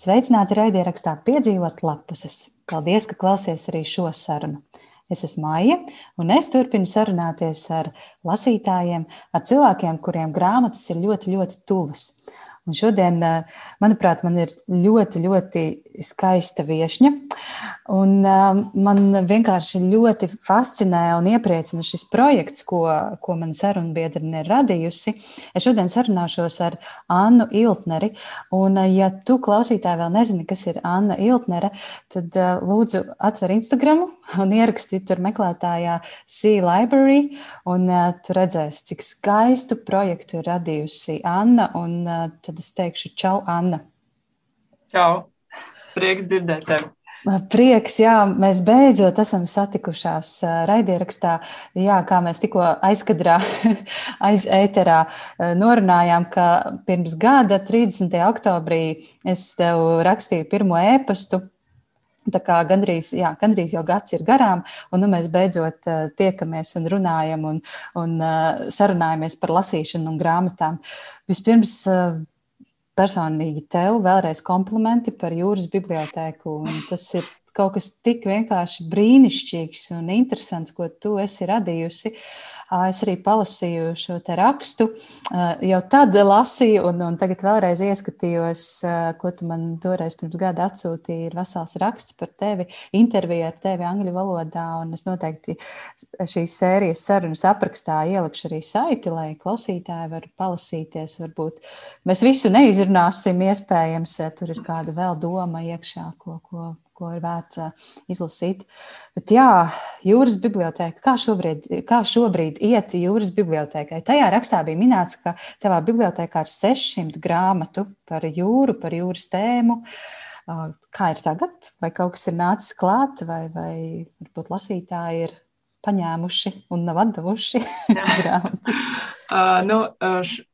Sveicināti raidierakstā Piedzīvot lapuses. Paldies, ka klausies arī šo sarunu. Es esmu Maija, un es turpinu sarunāties ar lasītājiem, ar cilvēkiem, kuriem grāmatas ir ļoti, ļoti tuvas. Un šodien, eh, manuprāt, man ir ļoti, ļoti skaista viesņa. Un, uh, man vienkārši ļoti fascinē un iepriecina šis projekts, ko, ko mana sarunbiedrene ir radījusi. Es šodien sarunāšos ar Annu Iltneri. Un, uh, ja tu klausītāji vēl nezini, kas ir Anna Iltnere, tad lūdzu atver Instagram un ieraksti tur meklētājā Sea Library. Un, tu redzēsi, cik skaistu projektu ir radījusi Anna. Un, tad es teikšu, čau, Anna! Čau! Prieks dzirdēt tevi. Prieks, jā, mēs beidzot esam satikušās raidierakstā. Jā, kā mēs tikko aizkadrā, aiz ēterā norunājām, ka pirms gada, 30. oktobrī, es tev rakstīju pirmo ēpastu. Tā kā gandrīz, jā, gandrīz jau gads ir garām, un nu, mēs beidzot tiekamies un runājam un, un sarunājamies par lasīšanu un grāmatām. Vispirms personīgi tev vēlreiz komplimenti par jūras bibliotēku. Tas ir kaut kas tik vienkārši brīnišķīgs un interesants, ko tu esi radījusi. Es arī palasīju šo te rakstu. Jau tad lasīju, un, un tagad vēlreiz ieskatījos, ko tu man toreiz pirms gada atsūtīji. Ir vesels raksts par tevi, intervija ar tevi angļu valodā. Es noteikti šīs sērijas sarunas aprakstā ielikšu arī saiti, lai klausītāji var palasīties. Varbūt mēs visu neizrunāsim, iespējams, tur ir kāda vēl doma iekšā, ko, ko ko ir vērts izlasīt. Bet jā, jūras biblioteka, kā šobrīd, kā šobrīd iet jūras bibliotekai? Tajā rakstā bija minēts, ka tavā bibliotekā ir 600 grāmatu par jūru, par jūras tēmu. Kā ir tagad? Vai kaut kas ir nācis klāt, vai, vai varbūt lasītāji ir paņēmuši un nav atdevuši grāmatas? Uh, nu,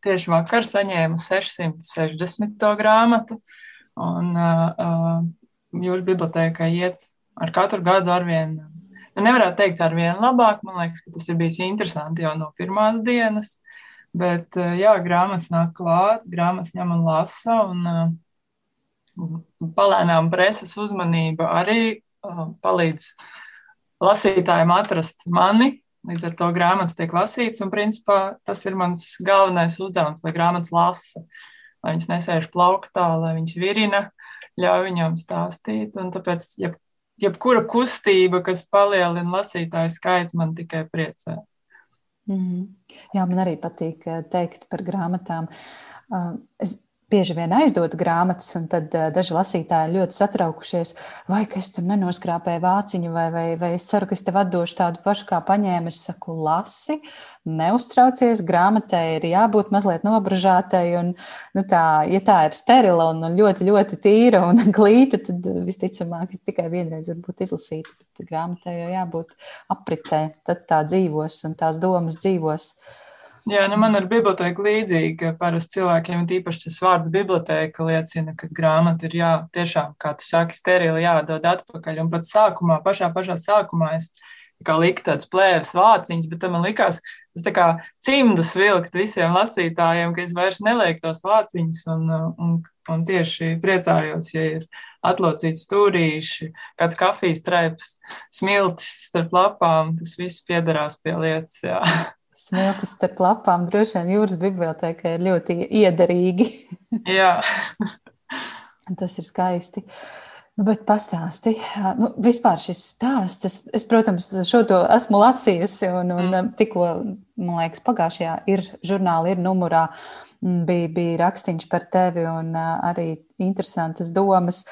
tieši vakar saņēmu 660. grāmatu. Un, uh, jūras bibliotēkai iet ar katru gadu ar vien. Nu, nevarētu teikt, ar vien labāk. Man liekas, ka tas ir bijis interesanti jau no pirmās dienas. Bet, eh, jā, grāmatas nāk klāt, grāmatas ņem un lasa. Un, uh, palēnām preses uzmanība arī uh, palīdz lasītājiem atrast mani. Līdz ar to grāmatas tiek lasītas, un principā tas ir mans galvenais uzdevums, lai grāmatas lasa, lai viņas nesēž plauktā, lai viņas virina, ļauj viņam stāstīt. Tāpēc, ja, jebkura kustība, kas palielina lasītāju skaitu, man tikai priecē. Mm -hmm. Jā, man arī patīk eh, teikt par grāmatām. Eh, es bieži vien aizdodu grāmatas, un tad uh, daži lasītāji ļoti satraukušies, vai es tur nenoskrāpēju vāciņu, vai, vai, vai es ceru, ka es tev atdošu tādu pašu, kā paņēmu. Es saku, lasi, neuztraucies, grāmatai ir jābūt mazliet nobražātai, un, nu, tā, ja tā ir sterila un ļoti, ļoti tīra un glīta, tad visticamāk ir tikai vienreiz varbūt izlasīta, bet grāmatai jau jābūt apritē, tad tā dzīvos un tās domas dzīvos. Uh, Jā, nu man ar bibliotēku līdzīgi, parasti cilvēkiem īpaši tas vārds bibliotēka liecina, ka grāmata ir jā, tiešām, kā tu saki, sterili jādod atpakaļ. Un pat sākumā, pašā, pašā sākumā es kā liku tādas plēves vāciņas, bet man likās, tas tā kā cimdus vilkt visiem lasītājiem, ka es vairs nelieku tos vāciņus un, un, un tieši priecājos, ja ir atlocīti stūrīši, kāds kafijas treps, smiltis starp lapām, tas viss piedarās pie lietas, jā. Smiltis starp lapām droši vien jūras bibliotēkai ir ļoti iederīgi. Jā. Tas ir skaisti. Nu, bet pastāsti, nu, vispār šis stāsts, es, es, protams, šo to esmu lasījusi, un, un mm. tikko, man liekas, pagājušajā ir žurnāli, ir numurā, bija, bija rakstīns par tevi un arī interesantas domas.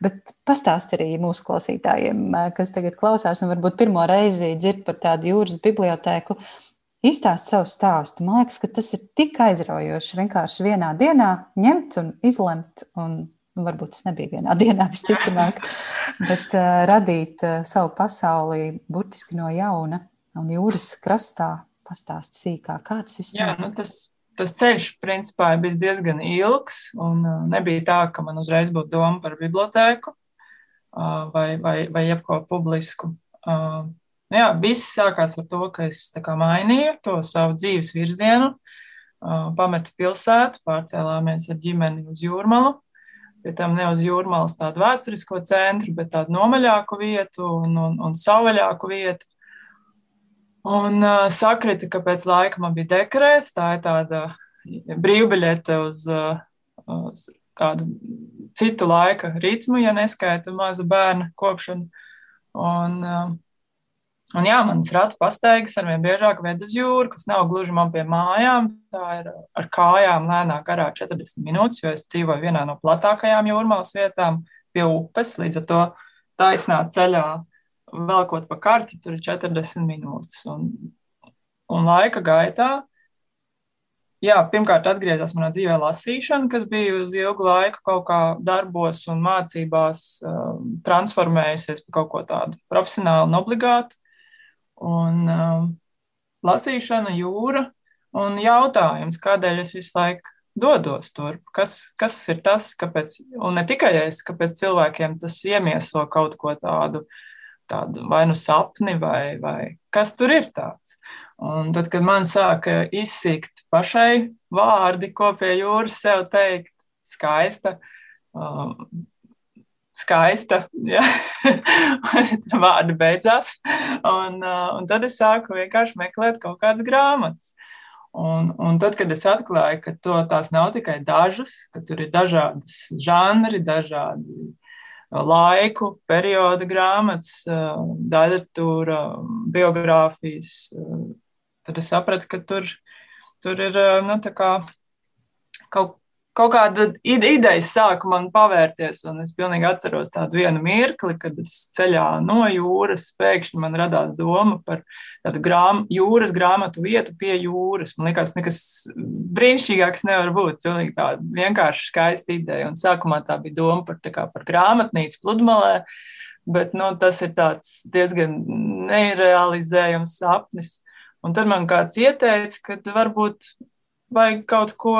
Bet pastāsti arī mūsu klausītājiem, kas tagad klausās un varbūt pirmo reizi dzird par tādu jūras bibliotēku. Izstāst savu stāstu. Man liekas, ka tas ir tik aizraujoši. Vienkārši vienā dienā ņemt un izlemt, un nu, varbūt tas nebija vienā dienā, visticamāk, bet uh, radīt uh, savu pasauli burtiski no jauna un jūras krastā pastāst sīkāk, kā tas viss Jā, nu, tas, tas ceļš, principā, ir bijis diezgan ilgs, un uh, nebija tā, ka man uzreiz būtu doma par bibliotēku uh, vai, vai, vai jebko publisku. Uh, Nu, jā, viss sākās ar to, ka es kā, mainīju to savu dzīves virzienu, pametu pilsētu, pārcēlāmies ar ģimeni uz jūrmalu. pie tam ne uz jūrmālas tādu vēsturisko centru, bet tādu nomaļāku vietu un, un, un savvaļāku vietu. Un uh, sakrita, ka pēc laika man bija dekrēts, tā ir tāda brīvbiļete uz, uh, uz kādu citu laika ritmu, ja neskaita maza bērna kopšanu. Un, uh, un jā, manas ratu pastaigas arvien biežāk ved uz jūru, kas nav gluži man pie mājām. Tā ir ar kājām lēnā garā 40 minūtes, jo es dzīvoju vienā no platākajām jūrmālas vietām pie upes, līdz ar to taisnā ceļā velkot pa karti, tur ir 40 minūtes. Un, un laika gaitā, jā, pirmkārt, atgriezās manā dzīvē lasīšana, kas bija uz ilgu laiku kaut kā darbos un mācībās um, transformējusies par kaut ko tādu profesionālu un obligātu. Un um, lasīšana, jūra un jautājums, kādēļ es visu laiku dodos turp. Kas, kas ir tas, kāpēc, un ne tikai es, kāpēc cilvēkiem tas iemieso kaut ko tādu tādu vai nu sapni, vai, vai kas tur ir tāds. Un tad, kad man sāka izsikt pašai vārdi, ko pie jūras sev teikt, skaista, um, skaista, ja? vārdi beidzās. Un, uh, un tad es sāku vienkārši meklēt kaut kādas grāmatas. Un, un tad, kad es atklāju, ka to, tās nav tikai dažas, ka tur ir dažādas žanri, dažādi laiku, perioda grāmatas, daļratūra, biogrāfijas. Tad es sapratu, ka tur, tur ir nu, kaut, kaut kāda ideja sāka man pavērties. Es pilnīgi atceros tādu vienu mirkli, kad es ceļā no jūras pēkšņi man radās doma par tādu grām, jūras grāmatu vietu pie jūras. Man liekas, nekas brīnišķīgāks nevar būt. Pilnīgi tāda vienkārši skaista ideja. Un sākumā tā bija doma par, kā, par grāmatnīcu pludmalē. Bet nu, tas ir diezgan nerealizējams sapnis. Un tad man kāds ieteica, ka varbūt vajag kaut ko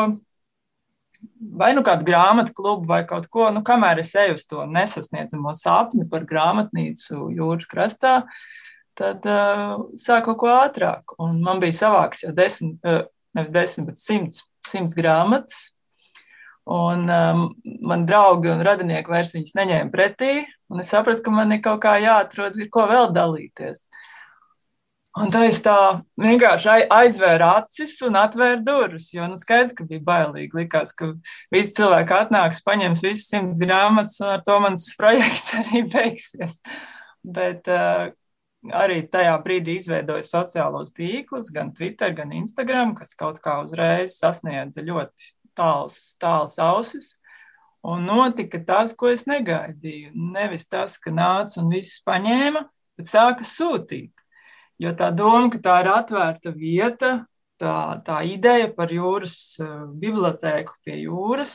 vai nu kādu grāmatu klubu vai kaut ko, nu, kamēr es eju uz to nesasniedzamo sapni par grāmatnīcu jūras krastā, tad uh, sāku kaut ko ātrāk. Un man bija savāks jau desmit, uh, nevis desmit, bet simts, simts grāmatas. Un um, man draugi un radinieki vairs viņas neņēma pretī. Es sapratu, ka man ir kaut kā jāatrod, ir ko vēl dalīties. Uh, Un tā es tā vienkārši aizvēru acis un atvēru durvis. Jo nu, skaidrs, ka bija bailīgi. Likās, ka visi cilvēki atnāks, paņems visas simts grāmatas, un ar to mans projekts arī beigsies. Bet uh, arī tajā brīdī izveidoju sociālos tīklus, gan Twitter, gan Instagram, kas kaut kā uzreiz sasniedza ļoti tāls, tāls ausis. Un notika tas, ko es negaidīju. Nevis tas, ka nāca un viss paņēma, bet sāka sūtīt. Jo tā doma, ka tā ir atvērta vieta, tā, tā ideja par jūras uh, bibliotēku pie jūras,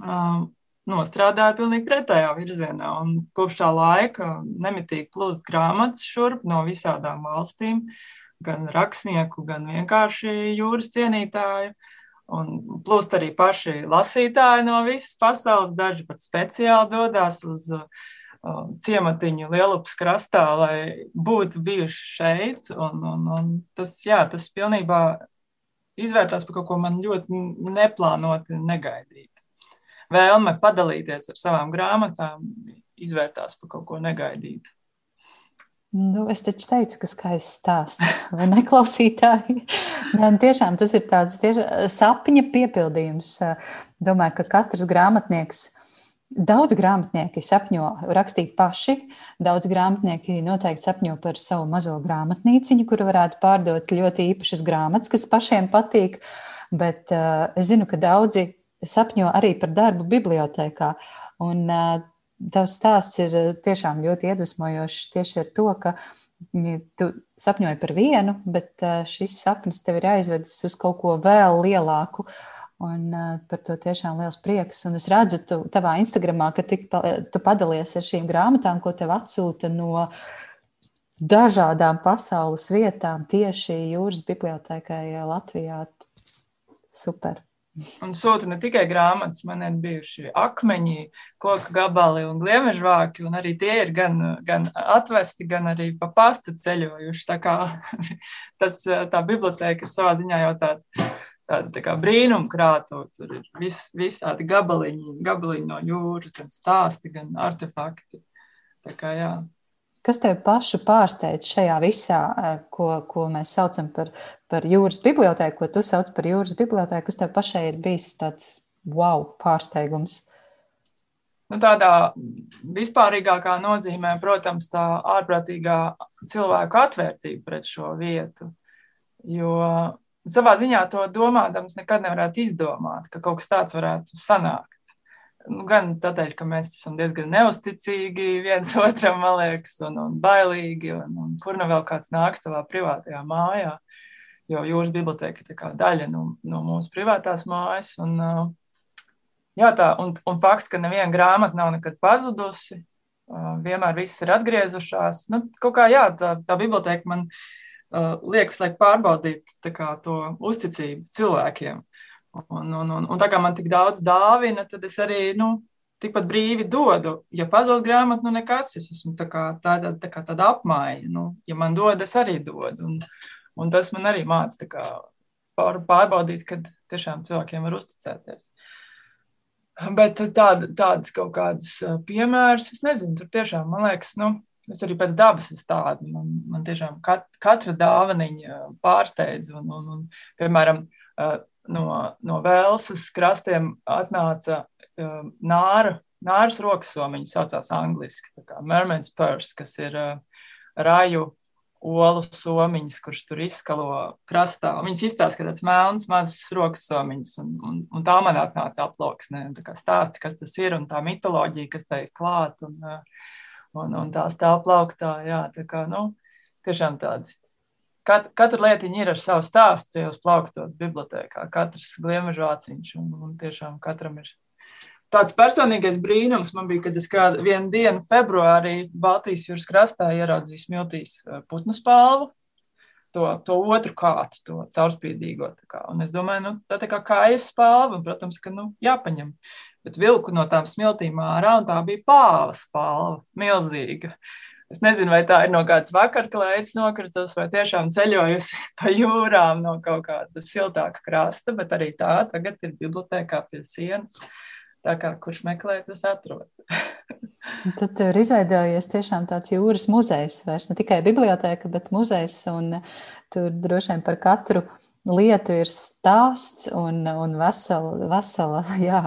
uh, nostrādāja pilnīgi pretējā virzienā. Un kopš tā laika nemitīgi plūst grāmatas šurp no visādām valstīm, gan rakstnieku, gan vienkārši jūras cienītāju. Un plūst arī paši lasītāji no visas pasaules. Daži pat speciāli dodas uz uh, Um, ciematiņu Lielupas krastā, lai būtu bijuši šeit. Un, un, un tas, jā, tas pilnībā izvērtās par kaut ko man ļoti neplānoti, negaidīti. Vēlme padalīties ar savām grāmatām izvērtās par kaut ko negaidītu. Nu, es taču teicu, ka skaists stāsts, vai ne, klausītāji? Man tiešām tas ir tāds tieši sapņa piepildījums. Domāju, ka katrs grāmatnieks Daudz grāmatnieki sapņo rakstīt paši, daudz grāmatnieki noteikti sapņo par savu mazo grāmatnīciņu, kuru varētu pārdot ļoti īpašas grāmatas, kas pašiem patīk. Bet uh, es zinu, ka daudzi sapņo arī par darbu bibliotekā. Un uh, tavs stāsts ir tiešām ļoti iedvesmojošs tieši ar to, ka tu sapņoji par vienu, bet uh, šis sapnis tev ir aizvedis uz kaut ko vēl lielāku. Uh, Un uh, par to tiešām liels prieks. Un es redzu, tu tavā Instagramā, ka tik, tu padalies ar šīm grāmatām, ko tev atsūta no dažādām pasaules vietām, tieši jūras bibliotekai Latvijā. Super! Un sūta ne tikai grāmatas, man ir bijuši akmeņi, koku gabali un gliemežvāki, un arī tie ir gan, gan atvesti, gan arī pa pastu ceļojuši. Tā kā tas, tā biblioteka ir savā ziņā jau tāda tāda tā kā brīnumkrāto. Tur ir vis, visādi gabaliņi, gabaliņi no jūras, gan stāsti, gan artefakti. Tā kā jā. Kas tev pašu pārsteidz šajā visā, eh, ko, ko mēs saucam par, par jūras bibliotēku, ko tu sauc par jūras bibliotēku? Kas tev pašai ir bijis tāds wow pārsteigums? Nu, tādā vispārīgākā nozīmē, protams, tā ārprātīgā cilvēku atvērtība pret šo vietu. Jo savā ziņā to domādams nekad nevarētu izdomāt, ka kaut kas tāds varētu sanākt. Nu, gan tādēļ, ka mēs esam diezgan neusticīgi viens otram, man liekas, un, un bailīgi, un, un kur nu vēl kāds nāks tavā privātajā mājā. Jo jūras biblioteka ir daļa no, no mūsu privātās mājas. Un, jā, tā, un, un fakts, ka neviena grāmata nav nekad pazudusi, vienmēr viss ir atgriezušās. Nu, kaut kā jā, tā, tā biblioteka man uh, liek visu laiku pārbaudīt kā, to uzticību cilvēkiem. Un, un, un, un tā kā man tik daudz dāvina, tad es arī nu, tikpat brīvi dodu. Ja pazūd grāmatu, nu nekas, es esmu tā kā tāda, tā kā tāda apmaiņa. Nu, ja man dod, es arī dodu. Un, un tas man arī māca pār, pārbaudīt, kad tiešām cilvēkiem var uzticēties. Bet tāda, tādas kaut kādas piemēras, es nezinu, tur tiešām man liekas, nu, es arī pēc dabas esmu tāda. Man, man tiešām kat, katra dāvaniņa pārsteidz. Un, un, un, piemēram, no, no Velsas krastiem atnāca uh, nāra, nāras rokasomiņa, saucās angliski, tā kā Mermaid's Purse, kas ir uh, raju olu somiņas, kurš tur izskalo krastā. Viņas izstāsta, ka tāds melns, mazs rokas somiņas, un, un, un tā man atnāca aploksnē, tā kā stāsts, kas tas ir, un tā mitoloģija, kas tai klāt, un, un, un tā stāv plauktā, jā, tā kā, nu, tiešām tādas kat, katra lietiņa ir ar savu stāstu tajos plauktos bibliotekā. Katrs gliemežu aciņš un, un tiešām katram ir. Tāds personīgais brīnums man bija, kad es kādu vienu dienu februārī Baltijas jūras krastā ieraudzīju smiltīs eh, putnu spalvu, to, to otru kātu, to caurspīdīgo. Kā. Un es domāju, nu, tā, tā kā kājas spalva, un, protams, ka nu, jāpaņem. Bet vilku no tām smiltīm ārā, un tā bija pāva spalva, milzīga. Es nezinu, vai tā ir no kādas vakarklaides nokritus, vai tiešām ceļojusi pa jūrām no kaut kāda siltāka krasta, bet arī tā tagad ir bibliotekā pie sienas. Tā kā kurš meklē, tas atrod. Tad ir izveidojies tiešām tāds jūras muzejs, vairs ne tikai biblioteka, bet muzejs. Tur droši vien par katru lietu ir stāsts un, un vesela, vesela, jā,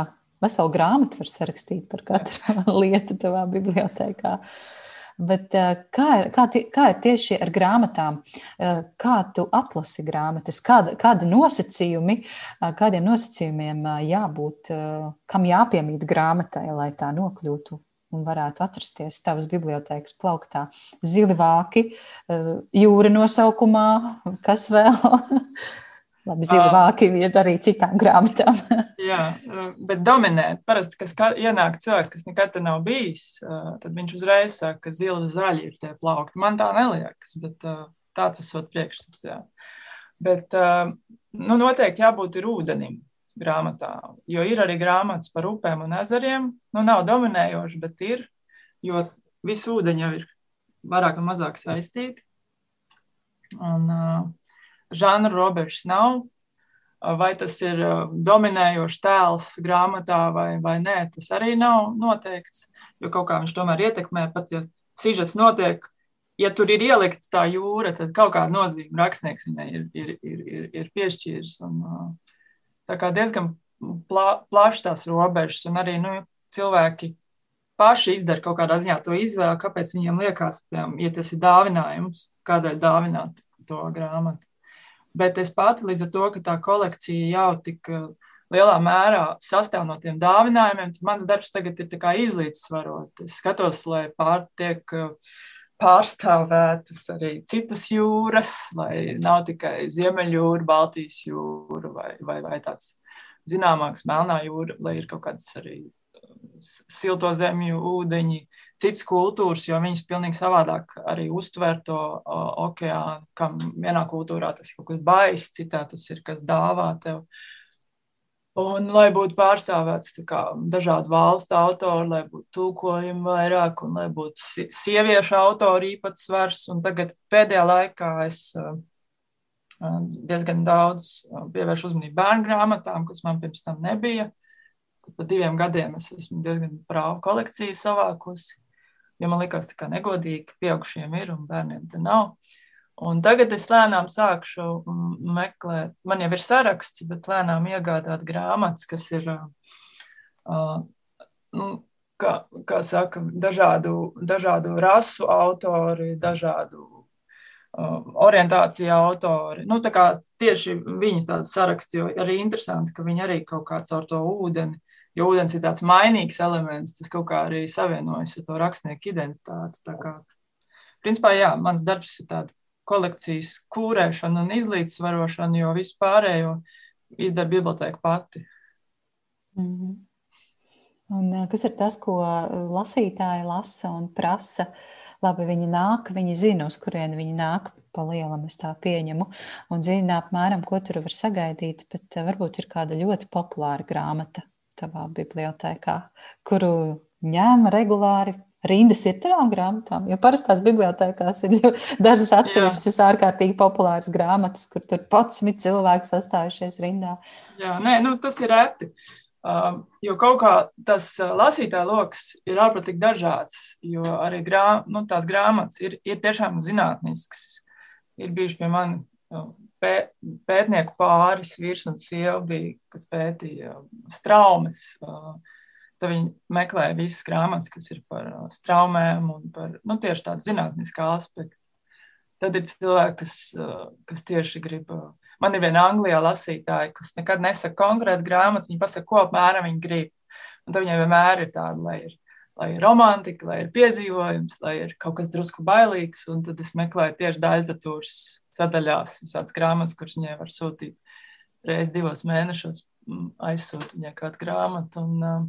vesela grāmata var sarakstīt par katru lietu tavā bibliotekā. Bet eh, kā ir, kā, kā ir tieši ar grāmatām? Eh, kā tu atlasi grāmatas? Kāda, kāda nosacījumi, eh, kādiem nosacījumiem jābūt, kam jāpiemīt grāmatai, lai tā nokļūtu un varētu atrasties tavas bibliotekas plauktā? Zili vāki, jūra nosaukumā, kas vēl? Labi, zila vāki ir arī citām grāmatām. jā, bet dominē. Parasti, kas ienāk cilvēks, kas nekad te nav bijis, tad viņš uzreiz saka, ka zila zaļi ir tie plaukti. Man tā neliekas, bet tāds esot priekšstats. Jā. Bet nu, noteikti jābūt ir ūdenim grāmatā, jo ir arī grāmatas par upēm un ezeriem. Nu, nav dominējoši, bet ir, jo visi ūdeņi jau ir vairāk vai mazāk saistīti. Un, uh, žanru robežas nav. Vai tas ir dominējošs tēls grāmatā vai, vai nē, tas arī nav noteikts. Jo kaut kā viņš tomēr ietekmē, pat ja sižets notiek, ja tur ir ielikta tā jūra, tad kaut kāda nozīme rakstnieks viņai ir, ir, ir, ir, ir piešķīris. Un, tā kā diezgan plā, plašs tās robežas, un arī nu, cilvēki paši izdara kaut kādā ziņā to izvēli, kāpēc viņiem liekas, piemēram, ja tas ir dāvinājums, kādēļ dāvināt to grāmatu. Bet es pati līdz ar to, ka tā kolekcija jau tik uh, lielā mērā sastāv no tiem dāvinājumiem, tad mans darbs tagad ir izlīdzsvarot. Es skatos, lai pārtiek uh, pārstāvētas arī citas jūras, lai nav tikai Ziemeļjūra, Baltijas jūra vai, vai, vai tāds zināmāks Melnā jūra, lai ir kaut kādas arī uh, silto zemju ūdeņi, citas kultūras, jo viņas pilnīgi savādāk arī uztver to okeānu, kam vienā kultūrā tas ir kaut kas baiss, citā tas ir kas dāvā tev. Un, lai būtu pārstāvēts kā, dažādu valstu autori, lai būtu tulkojumi vairāk, un lai būtu sieviešu autori īpatsvars. Un tagad pēdējā laikā es diezgan daudz pievēršu uzmanību bērnu grāmatām, kas man pirms tam nebija. Tad pa diviem gadiem es esmu diezgan brāvu kolekciju savākusi, jo man likās tā kā negodīgi, ka pieaugušiem ir un bērniem te nav. Un tagad es lēnām sākšu meklēt, man jau ir saraksts, bet lēnām iegādāt grāmatas, kas ir, uh, nu, kā, kā saka, dažādu, dažādu rasu autori, dažādu orientācija autori. Nu, tieši viņu tādu sarakstu, jo arī interesanti, ka viņi arī kaut kā caur to ūdeni, jo ūdens ir tāds mainīgs elements, tas kaut kā arī savienojas ar to rakstnieku identitāti. Tā kā, principā, jā, mans darbs ir tāds kolekcijas kūrēšana un izlīdzsvarošana, jo visu pārējo izdara biblioteka pati. Mm -hmm. Un, kas ir tas, ko lasītāji lasa un prasa? Labi, viņi nāk, viņi zina, uz kurieni viņi nāk. Pa lielam es tā pieņemu, un zina apmēram, ko tur var sagaidīt. Bet varbūt ir kāda ļoti populāra grāmata tavā bibliotekā, kuru ņēma regulāri. Rindas ir tavām grāmatām, jo parastās bibliotekās ir dažas atsevišķas ārkārtīgi populāras grāmatas, kur tur pats cilvēki sastājušies rindā. Jā, nē, nu, tas ir reti. Um, jo kaut kā tas uh, lasītāja lokus ir ārprātīgi dažāds, jo arī grā, nu, tās grāmatas ir, ir tiešām zinātniskas. Ir bijuši pie manis pētnieku pāris, vīrs un sieva, bija, kas pētīja straumes. Uh, tad viņi meklēja visas grāmatas, kas ir par straumēm un par nu, tieši tādu zinātnisku aspektu. Tad ir cilvēki, kas, kas tieši grib Man ir viena Anglijā lasītāja, kas nekad nesaka konkrēti grāmatas, viņa pasaka, ko apmēram viņa grib. Un tad viņai vienmēr ir tāda, lai ir, lai ir romantika, lai ir piedzīvojums, lai ir kaut kas drusku bailīgs. Un tad es meklēju tieši daļratūras sadaļās, visādas grāmatas, kuras viņai var sūtīt reizes divos mēnešos, mm, aizsūtīt viņai kādu grāmatu. Un, uh,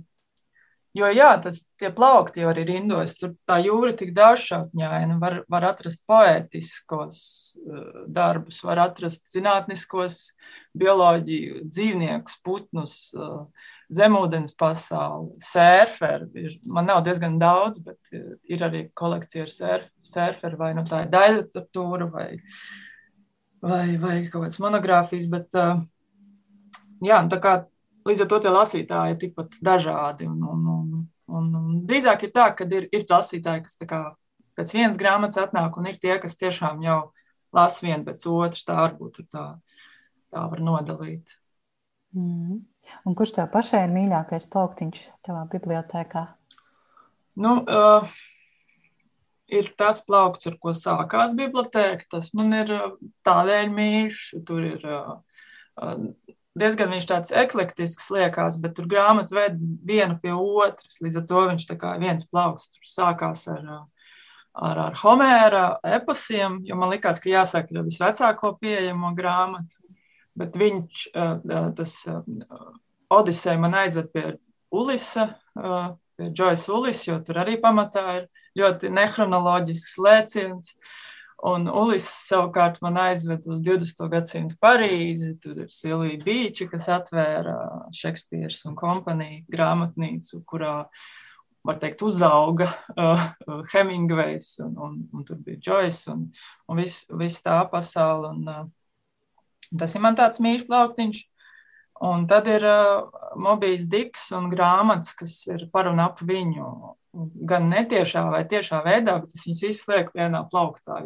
Jo, jā, tas tie plaukti jau arī rindos, tur tā jūra ir tik dažšķautņaina, var, var atrast poētiskos uh, darbus, var atrast zinātniskos, bioloģiju, dzīvniekus, putnus, uh, zemūdens pasauli, sērferi. Man nav diezgan daudz, bet ir arī kolekcija ar sērf, sērferi, vai nu tā ir daļliteratūra, vai, vai, vai kaut kādas monogrāfijas, bet jā, tā kā Līdz ar to tie lasītāji ir tikpat dažādi. Un, un, un, un, un drīzāk ir tā, ka ir, ir lasītāji, kas kā, pēc vienas grāmatas atnāk, un ir tie, kas tiešām jau lasa vienu pēc otras. Tā varbūt tā, tā var nodalīt. Mm. Un kurš tev pašai ir mīļākais plauktiņš tavā bibliotekā? Nu, uh, ir tas plaukts, ar ko sākās biblioteka. Tas man ir uh, tādēļ mīļš. Tur ir uh, uh diezgan viņš tāds eklektisks liekas, bet tur grāmata ved vienu pie otras. Līdz ar to viņš tā kā viens plauks tur sākās ar, ar, ar Homēra eposiem, jo man likās, ka jāsaka ar visvecāko pieejamo grāmatu. Bet viņš, tas Odiseja man aizved pie Ulisa, pie Joyce Ulis, jo tur arī pamatā ir ļoti nehronoloģisks lēciens. Un Ulis savukārt man aizved uz 20. gadsimtu Parīzi. Tur ir Silvija Bīča, kas atvēra Šekspīrs un kompāniju grāmatnīcu, kurā, var teikt, uzauga uh, Hemingvejs, un, un, un tur bija Joyce un, un viss vis tā pasaule. Un, uh, tas ir man tāds mīļš plauktiņš. Un tad ir uh, Mobijs Diks un grāmatas, kas ir par un ap viņu gan netiešā vai tiešā veidā, bet es viņus visus lieku vienā plauktā.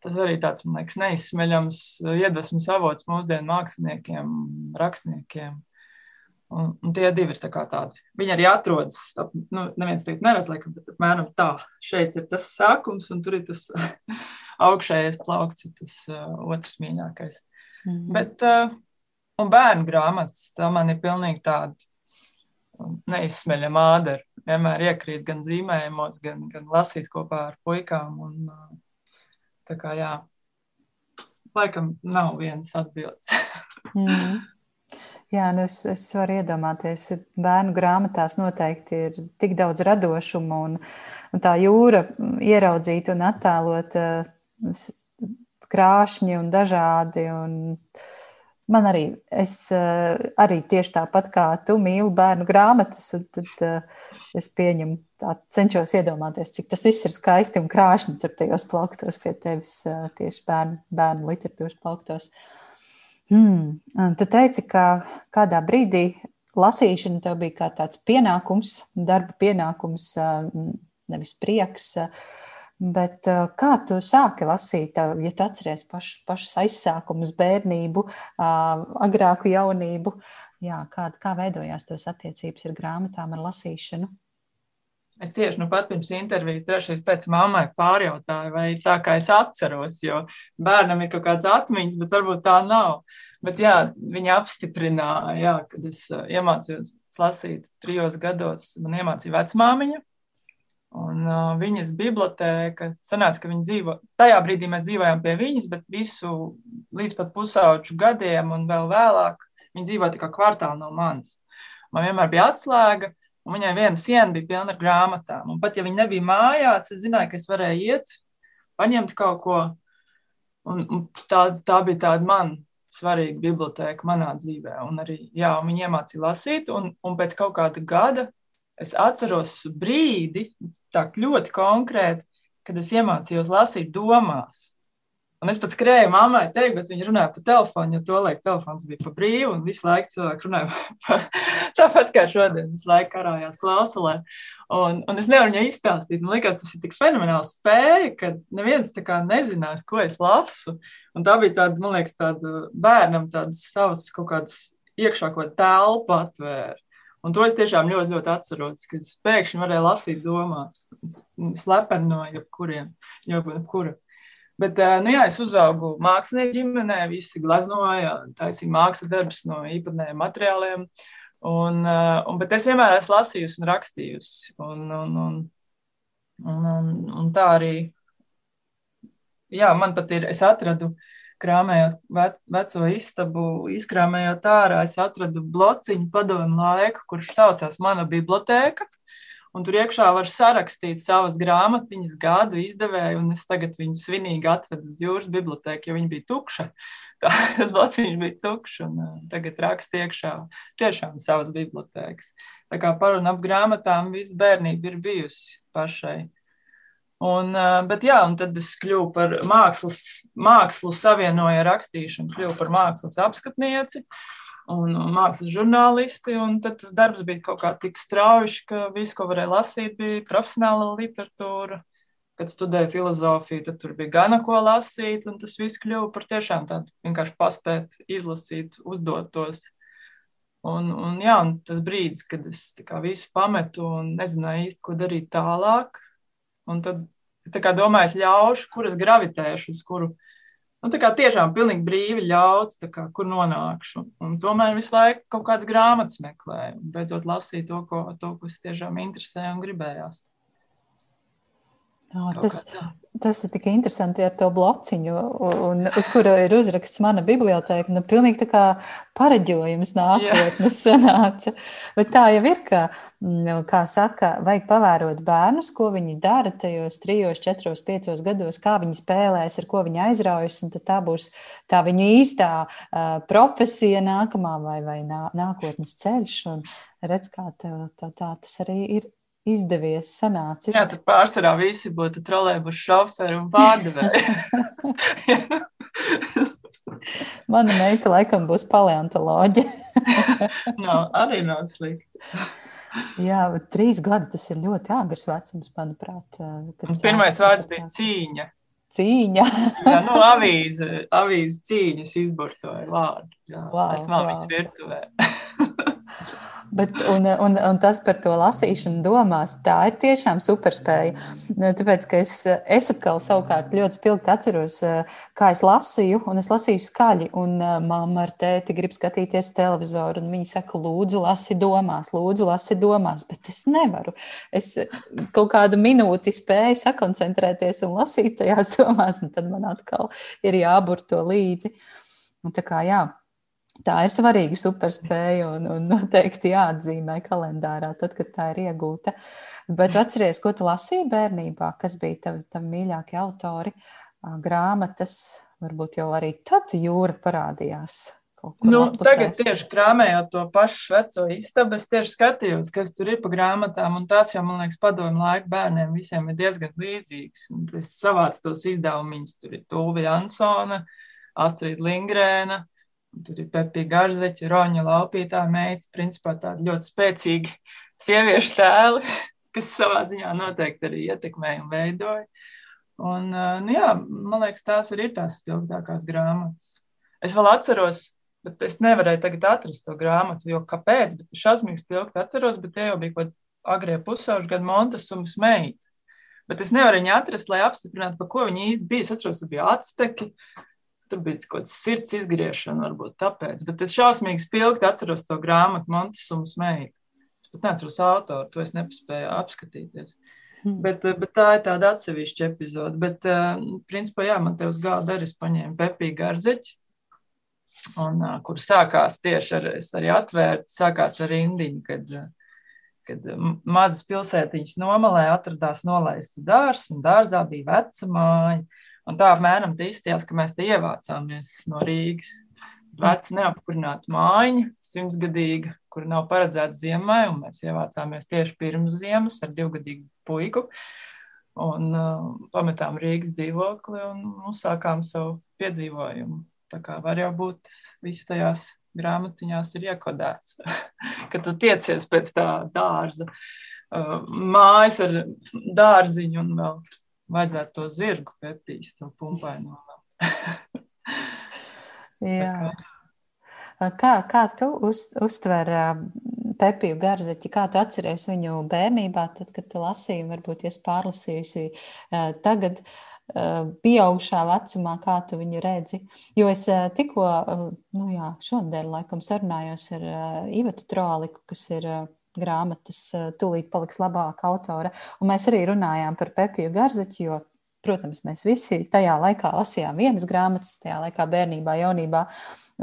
Tas arī tāds, man liekas, neizsmeļams iedvesmas avots mūsdienu māksliniekiem, rakstniekiem. Un, un tie divi ir tā tādi. Viņi arī atrodas, nu, neviens teikt, neredz, laikam, bet apmēram tā. Šeit ir tas sākums, un tur ir tas augšējais plaukts, ir tas uh, otrs mīļākais. Mm -hmm. Bet, uh, un bērnu grāmatas, tā man ir pilnīgi tāda neizsmeļama ādara. Vienmēr iekrīt gan zīmējumos, gan, gan lasīt kopā ar puikām. Un, tā kā jā, laikam nav viens atbildes. mm. Jā, nu es, es varu iedomāties, bērnu grāmatās noteikti ir tik daudz radošuma un, un tā jūra ieraudzīt un attēlot krāšņi un dažādi. Un, uh, Man arī, es eh, arī tieši tāpat kā tu mīlu bērnu grāmatas, un tad eh, es pieņemu tā cenšos iedomāties, cik tas viss ir skaisti un krāšņi tur tajos plauktos pie tevis tieši bērnu, bērnu literatūras plauktos. Hmm. Tu teici, ka kādā brīdī lasīšana tev bija kā tāds pienākums, darba pienākums, nevis prieks. Bet kā tu sāki lasīt, ja tu atceries paš, pašus aizsākumus, bērnību, agrāku jaunību? Jā, kā, kā veidojās tās attiecības ar grāmatām, ar lasīšanu? Es tieši nu pat pirms intervijas trešais pēc mammai pārjautāju, vai tā kā es atceros, jo bērnam ir kaut kāds atmiņas, bet varbūt tā nav. Bet jā, viņa apstiprināja, jā, kad es iemācījos lasīt trijos gados, man iemācīja vecmāmiņa. Un uh, viņas bibliotēka, sanāca, ka viņa dzīvo, tajā brīdī mēs dzīvojām pie viņas, bet visu līdz pat pusauģu gadiem un vēl vēlāk viņa dzīvoja tikai kvartāli no manis. Man vienmēr bija atslēga, Un viņai viena siena bija pilna ar grāmatām. Un pat ja viņa nebija mājās, es zināju, ka es varēju iet, paņemt kaut ko. Un, un tā, tā bija tāda man svarīga biblioteka manā dzīvē. Un arī jā, viņa iemācīja lasīt. Un, un pēc kaut kāda gada es atceros brīdi, tā ļoti konkrēti, kad es iemācījos lasīt domās. Un es pat skrēju mammai, teikt, bet viņa runāja pa telefonu, jo to laiku telefons bija pa brīvu, un visu laiku cilvēki runāja pa, tāpat kā šodien, visu laiku karājās klausulē. Un, un es nevaru viņai izstāstīt, man liekas, tas ir tik fenomenāli spēja, ka neviens tā kā nezinās, ko es lasu. Un tā bija tāda, man liekas, tāda bērnam tādas savas kaut kādas iekšā ko telpu atvēra. Un to es tiešām ļoti, ļoti atceros, kad es pēkšņi varēju lasīt domās, slepeni no jebkuriem, jebkura. Bet, nu jā, es uzaugu mākslinieku ģimenē, visi glaznoja, taisīja mākslas darbus no īpatnējiem materiāliem. Un, un, bet es vienmēr esmu lasījusi un rakstījusi. Un, un, un, un, un, un tā arī, jā, man pat ir, es atradu, krāmējot veco istabu, izkrāmējot ārā, es atradu blociņu padomu laiku, kurš saucās Mana bibliotēka un tur iekšā var sarakstīt savas grāmatiņas, gadu izdevēju, un es tagad viņu svinīgi atvedu uz jūras bibliotēku, jo viņa bija tukša. Tā, tas blociņš bija tukšs, un tagad raksta iekšā tiešām savas bibliotēkas. Tā kā par un ap grāmatām visu bērnību ir bijusi pašai. Un, uh, bet jā, un tad es kļuvu par mākslas, mākslu savienoju ar rakstīšanu, kļuvu par mākslas apskatnieci. Un mākslas žurnālisti. Tad tas darbs bija kaut kā tik strauji, ka viss, ko varēja lasīt, bija profesionāla literatūra. Kad studēju filozofiju, tad tur bija gana ko lasīt, un tas viss kļuva par tiešām tādu vienkārši paspēt, izlasīt, uzdot tos. Un, un, jā, un tas brīdis, kad es visu pametu un nezināju īsti, ko darīt tālāk, un tad domāju, es ļaušu, kur es gravitēšu, uz kuru nu, tiešām pilnīgi brīvi ļauts, kā, kur nonākšu. Un tomēr visu laiku kaut kādas grāmatas meklēju, beidzot lasīju to, ko, to, kas tiešām interesē un gribējās. Oh, tas, tas ir tik interesanti ar to blociņu, un, uz kura ir uzraksts mana biblioteka. Nu, pilnīgi tā kā pareģojums nākotnes sanāca. Bet tā jau ir, ka, nu, kā saka, vajag pavērot bērnus, ko viņi dara tajos trijos, četros, piecos gados, kā viņi spēlēs, ar ko viņi aizraujas, un tā būs tā viņu īstā uh, profesija nākamā vai, vai nā, nākotnes ceļš. Un redz, kā tev tā, tā tas arī ir izdevies, sanācis. Jā, tad pārsvarā visi būtu trolēbuši šoferi un pārdevēji. Mana meita laikam būs paleontoloģija. nav, arī nav slikti. Jā, bet trīs gadi tas ir ļoti āgrs vecums, manuprāt. Pirmais vārds bija cīņa. Cīņa. jā, nu, avīze, avīze cīņas izburtoja vārdu. Jā, wow, pēc wow. virtuvē. Bet, un, un, un tas par to lasīšanu domās, tā ir tiešām superspēja. Tāpēc, ka es, es atkal savukārt ļoti spilgti atceros, kā es lasīju, un es lasīju skaļi, un mamma ar tēti grib skatīties televizoru, un viņi saka, lūdzu, lasi domās, lūdzu, lasi domās, bet es nevaru. Es kaut kādu minūti spēju sakoncentrēties un lasīt tajās domās, un tad man atkal ir jābur to līdzi. Un tā kā jā, Tā ir svarīga superspēja un, un noteikti jāatzīmē kalendārā, tad, kad tā ir iegūta. Bet atceries, ko tu lasīji bērnībā, kas bija tavi, tavi mīļākie autori, grāmatas, varbūt jau arī tad jūra parādījās Nu, tagad tieši krāmējot to pašu veco istabu, es tieši skatījos, kas tur ir pa grāmatām, un tās jau, man liekas, padomu laiku bērniem visiem ir diezgan līdzīgas. Un es savācu tos izdevumus, tur ir Tūvi Jansona, Astrid Lingrēna, tur ir Pepija Garzeķa, Roņa Laupītā meita, principā tādi ļoti spēcīgi sieviešu tēli, kas savā ziņā noteikti arī ietekmēja un veidoja. Un, nu jā, man liekas, tās arī ir tās spilgtākās grāmatas. Es vēl atceros, bet es nevarēju tagad atrast to grāmatu, jo kāpēc, bet es šausmīgi spilgti atceros, bet tie jau bija kaut agrie pusauģi gadu Montasumas meita. Bet es nevaru viņu atrast, lai apstiprinātu, par ko viņa īsti bija. Es atceros, ka bija atsteki, tur bija kaut kāds sirds izgriešana, varbūt tāpēc. Bet es šausmīgi spilgti atceros to grāmatu Montasumas meita. Es pat neatceros autoru, to es nepaspēju apskatīties. Hmm. Bet, bet tā ir tāda atsevišķa epizode. Bet, principā, jā, man te uz galda arī paņēma Pepija Garzeķi, un, uh, kur sākās tieši ar, arī atvēru, sākās ar rindiņu, kad, kad mazas pilsētiņas nomalē atradās nolaists dārs, un dārzā bija veca māja. Un tā apmēram tā izstījās, ka mēs te ievācāmies no Rīgas. Veca neapkurināta mājiņa, simtsgadīga, kur nav paredzēta ziemai, un mēs ievācāmies tieši pirms ziemas ar divgadīgu puiku. Un uh, pametām Rīgas dzīvokli un uzsākām savu piedzīvojumu. Tā kā var jau būt tas viss tajās grāmatiņās ir iekodēts, ka tu tiecies pēc tā dārza, uh, mājas ar dārziņu un vēl vajadzētu to zirgu pētīs, to pumpaino. Jā. Kā, kā tu uz, uztver Pepiju Garzeķi, kā tu atceries viņu bērnībā, tad, kad tu lasīji, varbūt es pārlasījusi tagad, pieaugušā vecumā, kā tu viņu redzi. Jo es tikko, nu jā, šodien laikam sarunājos ar Ivetu Troliku, kas ir grāmatas tūlīt paliks labāka autore, un mēs arī runājām par Pepiju Garzeķu, jo Protams, mēs visi tajā laikā lasījām vienas grāmatas, tajā laikā bērnībā, jaunībā.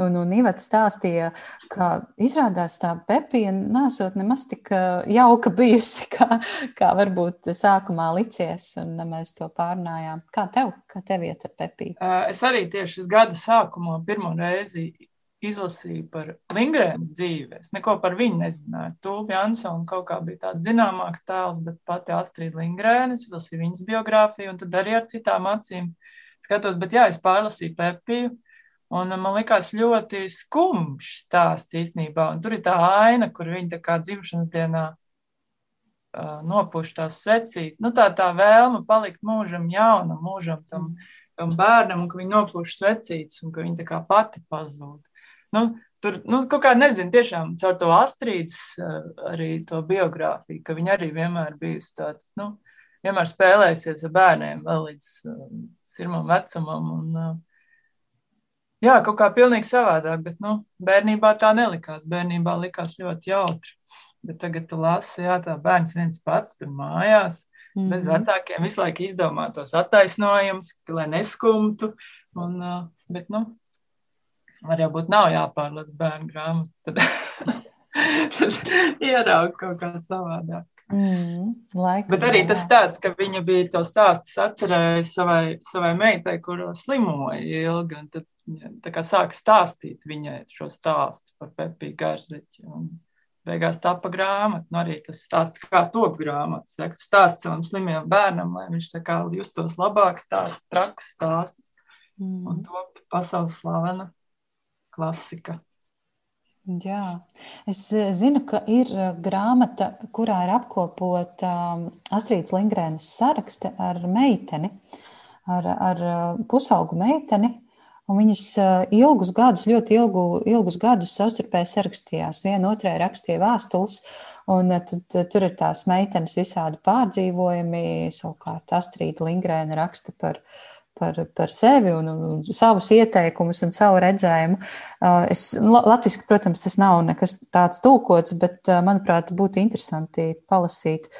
Un, un Iveta stāstīja, ka izrādās tā pepija nesot nemaz tik jauka bijusi, kā, kā varbūt sākumā licies, un mēs to pārnājām. Kā tev, kā tev iet ar pepiju? Es arī tieši gada sākumā pirmo reizi izlasīju par Lingrēnas dzīvi. Es neko par viņu nezināju. Tūbi Jansona kaut kā bija tāds zināmāks tēls, bet pati Astrīda Lingrēna, es izlasīju viņas biogrāfiju un tad arī ar citām acīm skatos. Bet jā, es pārlasīju Pepiju. Un man likās ļoti skumjš stāsts īstenībā. Un tur ir tā aina, kur viņa tā kā dzimšanas dienā uh, nopuš tās secīt. Nu, tā tā vēlme palikt mūžam jaunam, mūžam tam, tam bērnam, un ka viņa nopuš secītas un ka viņa tā kā pati pazūd nu, tur nu, kaut kā nezinu, tiešām caur to Astrīdas eh, arī to biogrāfiju, ka viņa arī vienmēr bijusi tāds, nu, vienmēr spēlējusies ar bērniem vēl līdz um, sirmam vecumam. Un, uh, jā, kaut kā pilnīgi savādāk, bet nu, bērnībā tā nelikās. Bērnībā likās ļoti jautri. Bet tagad tu lasi, jā, tā bērns viens pats tur mājās. Mm -hmm. Bez mhm. vecākiem visu laiku izdomā tos attaisnojumus, lai neskumtu. Un, bet, nu, varbūt nav jāpārlasa bērnu grāmatas, tad, tad ierauga kaut kā savādāk. Mm, laikam, Bet arī tas stāsts, ka viņa bija to stāstu atcerējusi savai, savai meitai, kuru slimoja ilgi. Tad tā kā sāka stāstīt viņai šo stāstu par Pepiju Garziķi. Un beigās tapa grāmata. Nu, arī tas stāsts, kā top grāmatas. Ja, stāsts savam slimajam bērnam, lai viņš tā kā justos labāk, stāst trakus stāstus. Mm. Un top pasaules slavena klasika. Jā, es eh, zinu, ka ir eh, grāmata, kurā ir apkopota um, Astrīdas Lingrēnas sarakste ar meiteni, ar, ar uh, pusaugu meiteni. Viņas ilgus gadus, ļoti ilgu, ilgus gadus savstarpēji sarakstījās. Viena otrai rakstīja vēstules, un tad, tur ir tās meitenes visādi pārdzīvojumi. Savukārt Astrīda Lingrēna raksta par viņu par, par sevi un, un savus ieteikumus un savu redzējumu. Uh, es, latviski, protams, tas nav nekas tāds tulkots, bet, uh, manuprāt, būtu interesanti palasīt.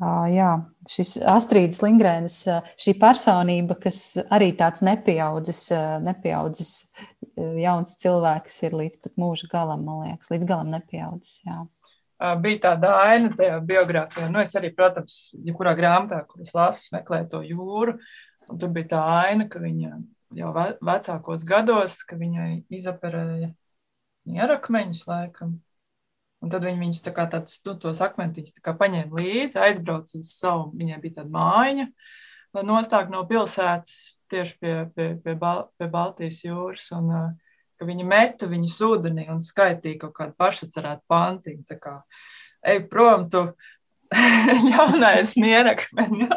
Uh, jā, šis Astrīdas Lingrēnas, šī personība, kas arī tāds nepieaudzis, nepieaudzis jauns cilvēks ir līdz pat mūža galam, man liekas, līdz galam nepieaudzis. Jā bija tāda aina tajā biogrāfijā. Nu, es arī, protams, jebkurā grāmatā, kuras lasu, meklēju to jūru. Un tur bija tā aina, ka viņa jau vecākos gados, ka viņai izoperēja nierakmeņus laikam. Un tad viņi viņus tā kā tādus, nu, tos akmentiņus tā kā paņēma līdzi, aizbrauca uz savu, viņai bija tāda mājiņa, nostāk no pilsētas tieši pie, pie, pie, Bal pie Baltijas jūras. Un, ka viņi meta viņus ūdenī un skaitīja kaut kādu pašacerētu pantiņu. Ej prom, tu jaunais nierakmeņa.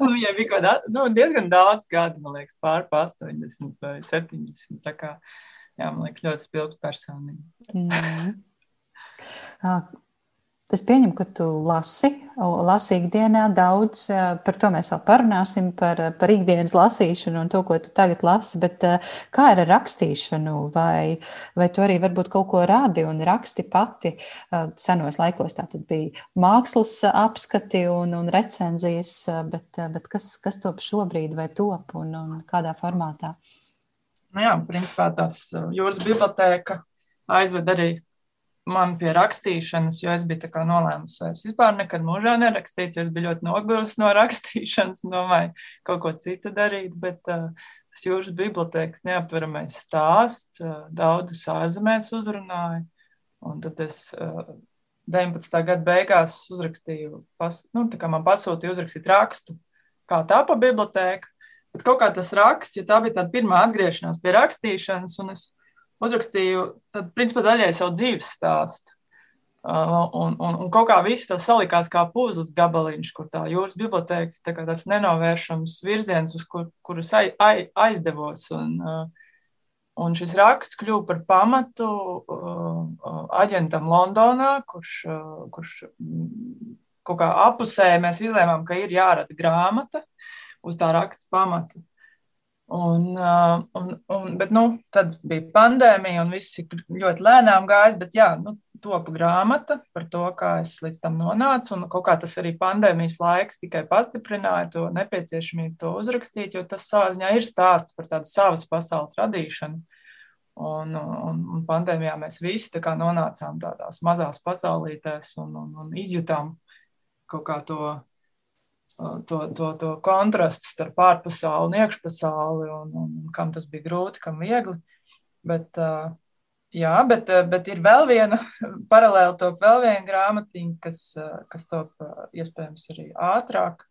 Viņai bija kaut kāda, nu, diezgan daudz gadu, man liekas, pār pa 80 vai 70. Tā kā, jā, man liekas, ļoti spilgta personība. Es pieņemu, ka tu lasi, lasi ikdienā daudz, par to mēs vēl parunāsim, par, par ikdienas lasīšanu un to, ko tu tagad lasi, bet kā ir ar rakstīšanu, vai, vai tu arī varbūt kaut ko rādi un raksti pati senos laikos, tā tad bija mākslas apskati un, un recenzijas, bet, bet kas, kas top šobrīd vai top un, un kādā formātā? Nu jā, principā tās jūras bibliotēka aizved arī man pie rakstīšanas, jo es biju nolēmusi, ka es vispār nekad mūžā nerakstīju. Es biju ļoti noguris no rakstīšanas, domāju, kaut ko citu darīt. Bet uh, tas jūras bibliotekas neaptveramais stāsts uh, daudzus ārzemēs uzrunāja. Un tad es uh, 19. gada beigās uzrakstīju, pas, nu, tā kā man pasūtīja uzrakstīt rakstu, kā tā pa bibliotēku. Bet kaut kā tas raksts, ja tā bija tā pirmā atgriešanās pie rakstīšanas, un es uzrakstīju, tad, principā, daļai savu dzīves stāstu. Uh, un, un, un kaut kā viss tas salikās kā puzles gabaliņš, kur tā jūras biblioteka tā kā tāds nenovēršams virziens, uz kur, kurus ai, ai, aizdevos. Un, uh, un šis raksts kļuva par pamatu uh, aģentam Londonā, kurš, kurš kaut kā apusē mēs izlēmām, ka ir jārada grāmata uz tā raksta pamata. Un, un, un, bet, nu, tad bija pandēmija, un viss ļoti lēnām gājis. Bet, jā, nu, topa grāmata par to, kā es līdz tam nonācu. Un kaut kā tas arī pandēmijas laiks tikai pastiprināja to nepieciešamību to uzrakstīt, jo tas savā ziņā ir stāsts par tādu savas pasaules radīšanu. Un, un, un pandēmijā mēs visi tā nonācām tādās mazās pasaulītēs un, un, un izjutām kaut kā to to, to, to kontrastu starp ārpasauli un iekšpasauli, un, un, kam tas bija grūti, kam viegli. Bet, jā, bet, bet ir vēl viena paralēli top vēl viena grāmatiņa, kas, kas top iespējams arī ātrāk.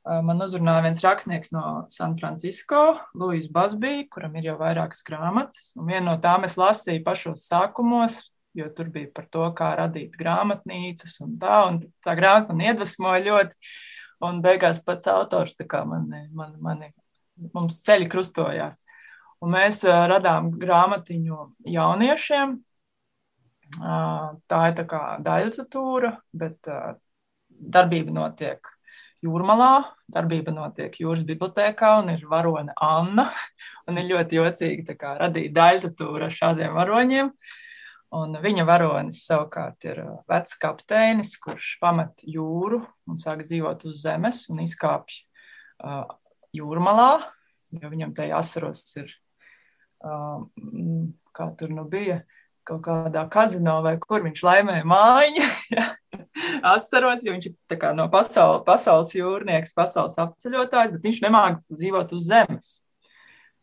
Man uzrunāja viens rakstnieks no San Francisco, Luis Basbī, kuram ir jau vairākas grāmatas. Un vienu no tām es lasīju pašos sākumos, jo tur bija par to, kā radīt grāmatnīcas un tā. Un tā grāmata man iedvesmoja ļoti. Un beigās pats autors mani, mani, mani, mums ceļi krustojās. Un mēs uh, radām grāmatiņu jauniešiem. Uh, tā ir tā kā daļzatūra, bet uh, darbība notiek jūrmalā, darbība notiek jūras bibliotēkā un ir varone Anna. Un ir ļoti jocīgi kā, radīt daļzatūru ar šādiem varoņiem. Uh, Un viņa varonis savukārt ir vecs kapteinis, kurš pamet jūru un sāk dzīvot uz zemes un izkāpj uh, jūrmalā, jo viņam tajā asaros ir, uh, kā tur nu bija, kaut kādā kazino vai kur viņš laimēja mājiņu. asaros, jo viņš ir no pasaules, pasaules jūrnieks, pasaules apceļotājs, bet viņš nemāk dzīvot uz zemes.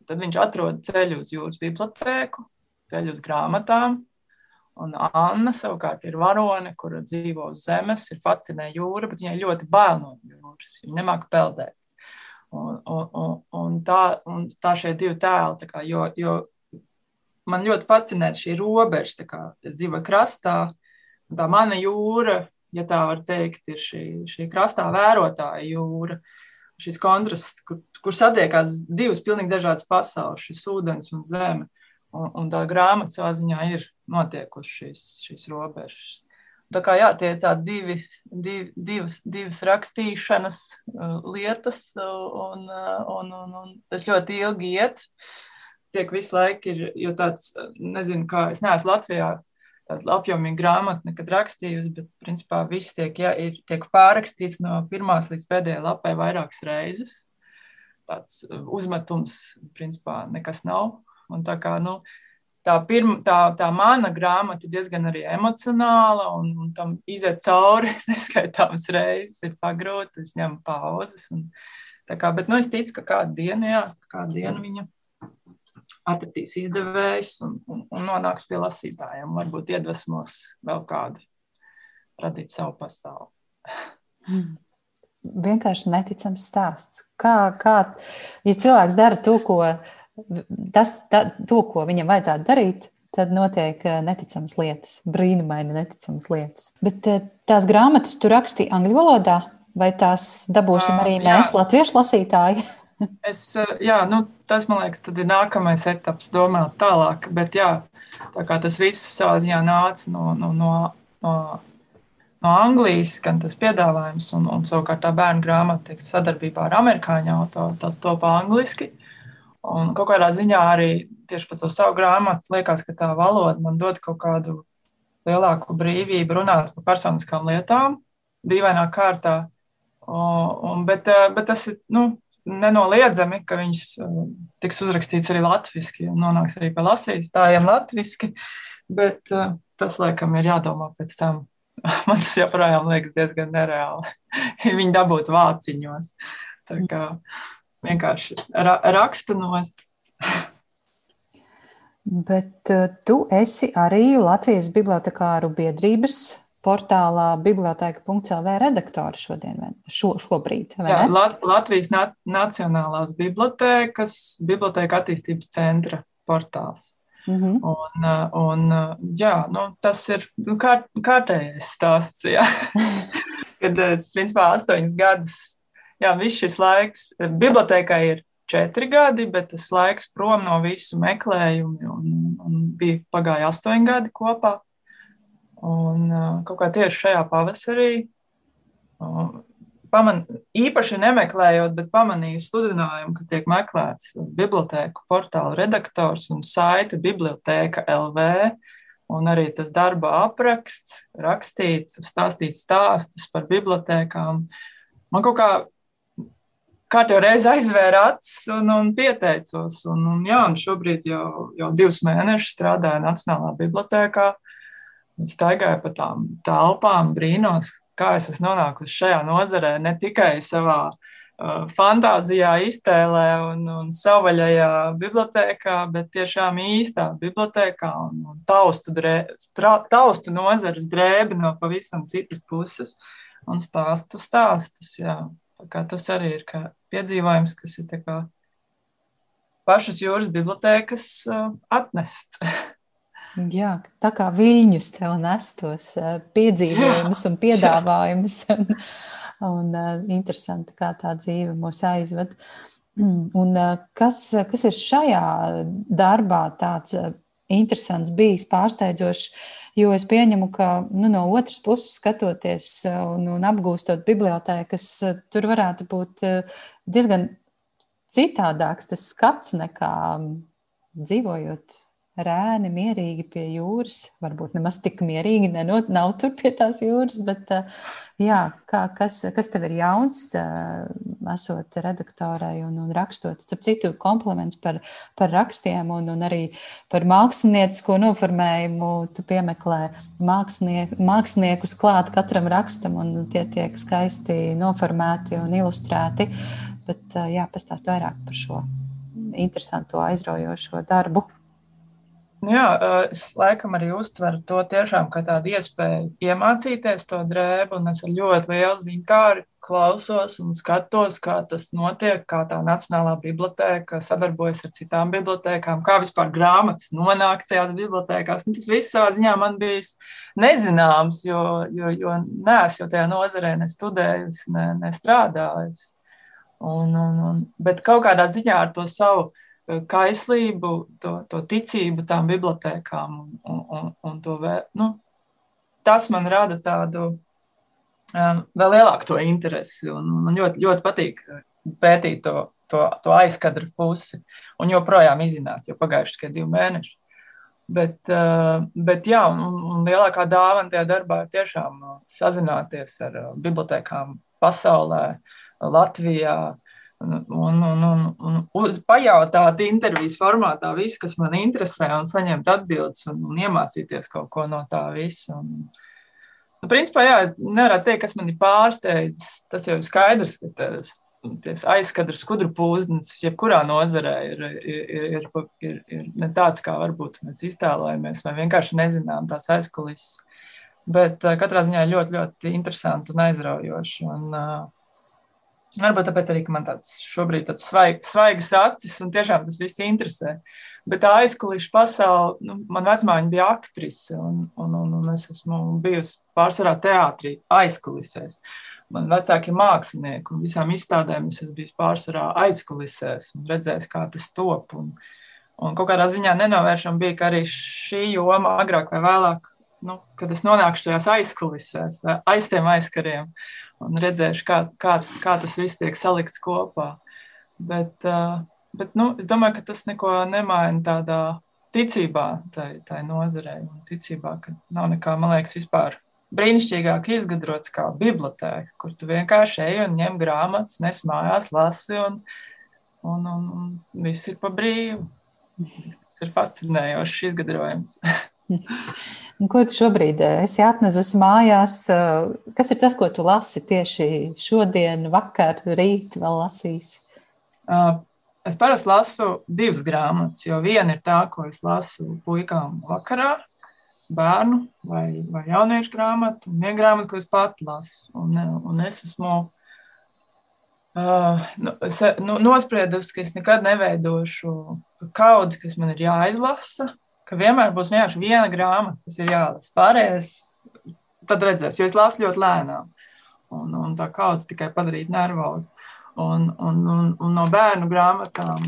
Tad viņš atrod ceļu uz jūras bibliotēku, ceļu uz grāmatām, Un Anna savukārt ir varone, kur dzīvo uz zemes, ir fascinē jūra, bet viņai ļoti bail no jūras. Viņa nemāka peldēt. Un, un, un, un, tā, un tā šie divi tēli, kā, jo, jo man ļoti fascinē šī robeža. Kā, es dzīvoju krastā, un tā mana jūra, ja tā var teikt, ir šī, šī krastā vērotāja jūra. Šis kontrasts, kur, kur satiekās divas pilnīgi dažādas pasaules, šis ūdens un zeme. Un, un tā grāmata savā ziņā ir notiekušas šīs, šīs robežas. Tā kā jā, tie ir tādi divi, divi, divas, divas rakstīšanas uh, lietas, un, uh, un, un, un tas ļoti ilgi iet. Tiek visu laiku ir, jo tāds, nezinu, kā es neesmu Latvijā tādu apjomīgu grāmatu nekad rakstījusi, bet principā viss tiek, jā, ir, tiek pārrakstīts no pirmās līdz pēdējai lapai vairākas reizes. Tāds uzmetums, principā, nekas nav. Un tā kā, nu, tā, pirma, tā, tā mana grāmata ir diezgan arī emocionāla, un, un tam iziet cauri neskaitāmas reizes, ir pagrūti, es ņemu pauzes. Un, kā, bet nu, es ticu, ka kādu dienu, jā, kādu dienu viņa atradīs izdevējs un, un, un nonāks pie lasītājiem. Varbūt iedvesmos vēl kādu radīt savu pasauli. Hmm. Vienkārši neticams stāsts. Kā, kā, ja cilvēks dara to, ko, tas, ta, to, ko viņam vajadzētu darīt, tad notiek eh, neticamas lietas, brīnumaini neticamas lietas. Bet eh, tās grāmatas tu rakstīji angļu valodā, vai tās dabūsim arī mēs, jā. latviešu lasītāji? Es, eh, jā, nu, tas man liekas, tad ir nākamais etaps, domāt tālāk. Bet jā, tā kā tas viss savā ziņā nāca no, no, no, no, no Anglijas, gan tas piedāvājums, un, un savukārt tā bērnu grāmata tiek sadarbībā ar amerikāņu autoru, tas topā angliski. Un kaut kādā ziņā arī tieši par to savu grāmatu liekas, ka tā valoda man dod kaut kādu lielāku brīvību runāt par personiskām lietām, dīvainā kārtā. Un, bet, eh, bet tas ir, nu, nenoliedzami, ka viņas uh, tiks uzrakstīts arī latviešu, un nonāks arī pie lasītājiem latviešu. Bet uh, tas, laikam, ir jādomā pēc tam. Man tas joprojām liekas diezgan nereāli. Viņi dabūtu vāciņos. Tā kā vienkārši ra raksta nost. Bet uh, tu esi arī Latvijas Bibliotekāru biedrības portālā biblioteka.clv redaktori šodien, šo, šobrīd. Jā, Lat Latvijas Nacionālās bibliotēkas, biblioteka attīstības centra portāls. Mm -hmm. un, un, jā, nu, tas ir nu, kārt, kārtējais stāsts. Kad es, principā, astoņus gadus, jā, viss šis laiks, bibliotēkai ir četri gadi, bet tas laiks prom no visu meklējumu, un, un bija pagāja astoņi gadi kopā. Un kaut kā tieši šajā pavasarī, paman, īpaši nemeklējot, bet pamanīju sludinājumu, ka tiek meklēts bibliotēku portāla redaktors un saita bibliotēka LV. Un arī tas darba apraksts, rakstīts, stāstīts stāstus par bibliotēkām. Man kaut kā kārtībā reizē aizvēra acis un, un pieteicos. Un, un, jā, un šobrīd jau, jau divus mēnešus strādāju Nacionālā bibliotēkā staigāju pa tām telpām, brīnos, kā es esmu nonākusi šajā nozarē, ne tikai savā uh, fantāzijā, iztēlē un, un savvaļajā bibliotekā, bet tiešām īstā bibliotekā un, un taustu, drē, tra, taustu nozares drēbi no pavisam citas puses un stāstu stāstus. Jā. Tas arī ir piedzīvojums, kas ir pašas jūras bibliotekas atnests. Jā, tā kā viļņus tev nestos piedzīvojumus un piedāvājumus. Un, un interesanti, kā tā dzīve mūs aizved. Un kas, kas ir šajā darbā tāds interesants, bijis pārsteidzošs? Jo es pieņemu, ka nu, no otras puses skatoties un, un apgūstot bibliotēkas, tur varētu būt diezgan citādāks tas skats nekā dzīvojot rēni, mierīgi pie jūras. Varbūt nemaz tik mierīgi nenot, nav tur pie tās jūras, bet eh, jā, kā, kas, kas tev ir jauns, eh, esot redaktorai un, un rakstot. Starp citu, kompliments par, par rakstiem un, un arī par māksliniecisko noformējumu. Tu piemeklē mākslie, māksliniekus klāt katram rakstam, un tie tiek skaisti noformēti un ilustrēti. Bet eh, jā, pastāst vairāk par šo interesanto, aizraujošo darbu. Jā, es laikam arī uztveru to tiešām kā tādu iespēju iemācīties to drēbu, un es ar ļoti lielu zinkāri klausos un skatos, kā tas notiek, kā tā Nacionālā bibliotēka sadarbojas ar citām bibliotēkām, kā vispār grāmatas nonāk tajās bibliotēkās. Un nu, tas viss savā ziņā man bija nezināms, jo, jo, jo neesmu tajā nozarē ne studējusi, ne, ne strādājusi. Un, un, un, bet kaut kādā ziņā ar to savu kaislību, to, to ticību tām bibliotekām. Un, un, un to vēl, nu, tas man rada tādu um, vēl lielāku to interesi. Man ļoti, ļoti patīk pētīt to, to, to aizkadru pusi un joprojām izzināt, jo pagājuši tikai divi mēneši. Bet, uh, bet jā, un, un lielākā dāvana tajā darbā ir tiešām sazināties ar bibliotekām pasaulē, Latvijā, un, un, un, un uz, pajautāt intervijas formātā visu, kas man interesē, un saņemt atbildes un, un iemācīties kaut ko no tā visa. Un, nu, principā, jā, nevarētu teikt, kas man ir pārsteidzis. Tas jau ir skaidrs, ka tas aizkadra skudru pūznis, jebkurā nozarē, ir, ir, ir, ir, ir ne tāds, kā varbūt mēs iztēlojamies, vai vienkārši nezinām tās aizkulisēs. Bet uh, katrā ziņā ļoti, ļoti interesanti un aizraujoši. Un, uh, Varbūt tāpēc arī man tāds šobrīd tāds svaig, svaigas acis un tiešām tas viss interesē. Bet tā aizkulisku pasaule, nu, man vecmāmiņa bija aktrise un, un, un, un es esmu bijusi pārsvarā teātrī aizkulisēs. Man vecāki ir mākslinieki un visām izstādēm es esmu bijis pārsvarā aizkulisēs un redzējis, kā tas top. Un, un kaut kādā ziņā nenovēršam bija, ka arī šī joma agrāk vai vēlāk nu, kad es nonākšu tajās aizkulisēs, aiz tiem aizkariem un redzēšu, kā, kā, kā tas viss tiek salikts kopā. Bet, bet nu, es domāju, ka tas neko nemaina tādā ticībā, tai, tai nozarei un ticībā, ka nav nekā, man liekas, vispār brīnišķīgāk izgudrots kā bibliotēka, kur tu vienkārši ej un ņem grāmatas, nes mājās, lasi un, un, un, un viss ir pa brīvu. Tas ir fascinējošs izgudrojums. Ko tu šobrīd eh, esi atnesusi mājās? Eh, kas ir tas, ko tu lasi tieši šodien, vakar, rīt vēl lasīsi? Uh, es parasti lasu divas grāmatas, jo viena ir tā, ko es lasu puikām vakarā, bērnu vai, vai jauniešu grāmatu, un viena grāmata, ko es pati lasu. Un, un es esmu uh, nu, es, nu, nospriedusi, ka es nekad neveidošu kaudu, kas man ir jāizlasa ka vienmēr būs vienkārši viena grāmata, kas ir jālasa. Pārējais tad redzēs, jo es lasu ļoti lēnām. Un, un tā kaudzes tikai padarīt nervozu. Un, un, un, un no bērnu grāmatām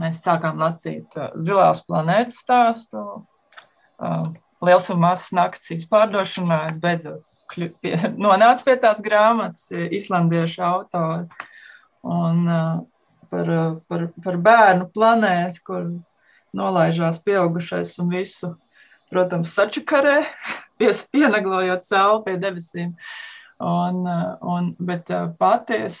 mēs sākām lasīt uh, Zilās planētas stāstu, uh, Liels un mazs nakts pārdošanā. Es beidzot pie, nonācu pie tādas grāmatas, islandiešu autori. Un, uh, par, par, par bērnu planētu, kur nolaižās pieaugušais un visu, protams, sačakarē, pieneglojot sauli pie debesīm. Un, un, bet pati es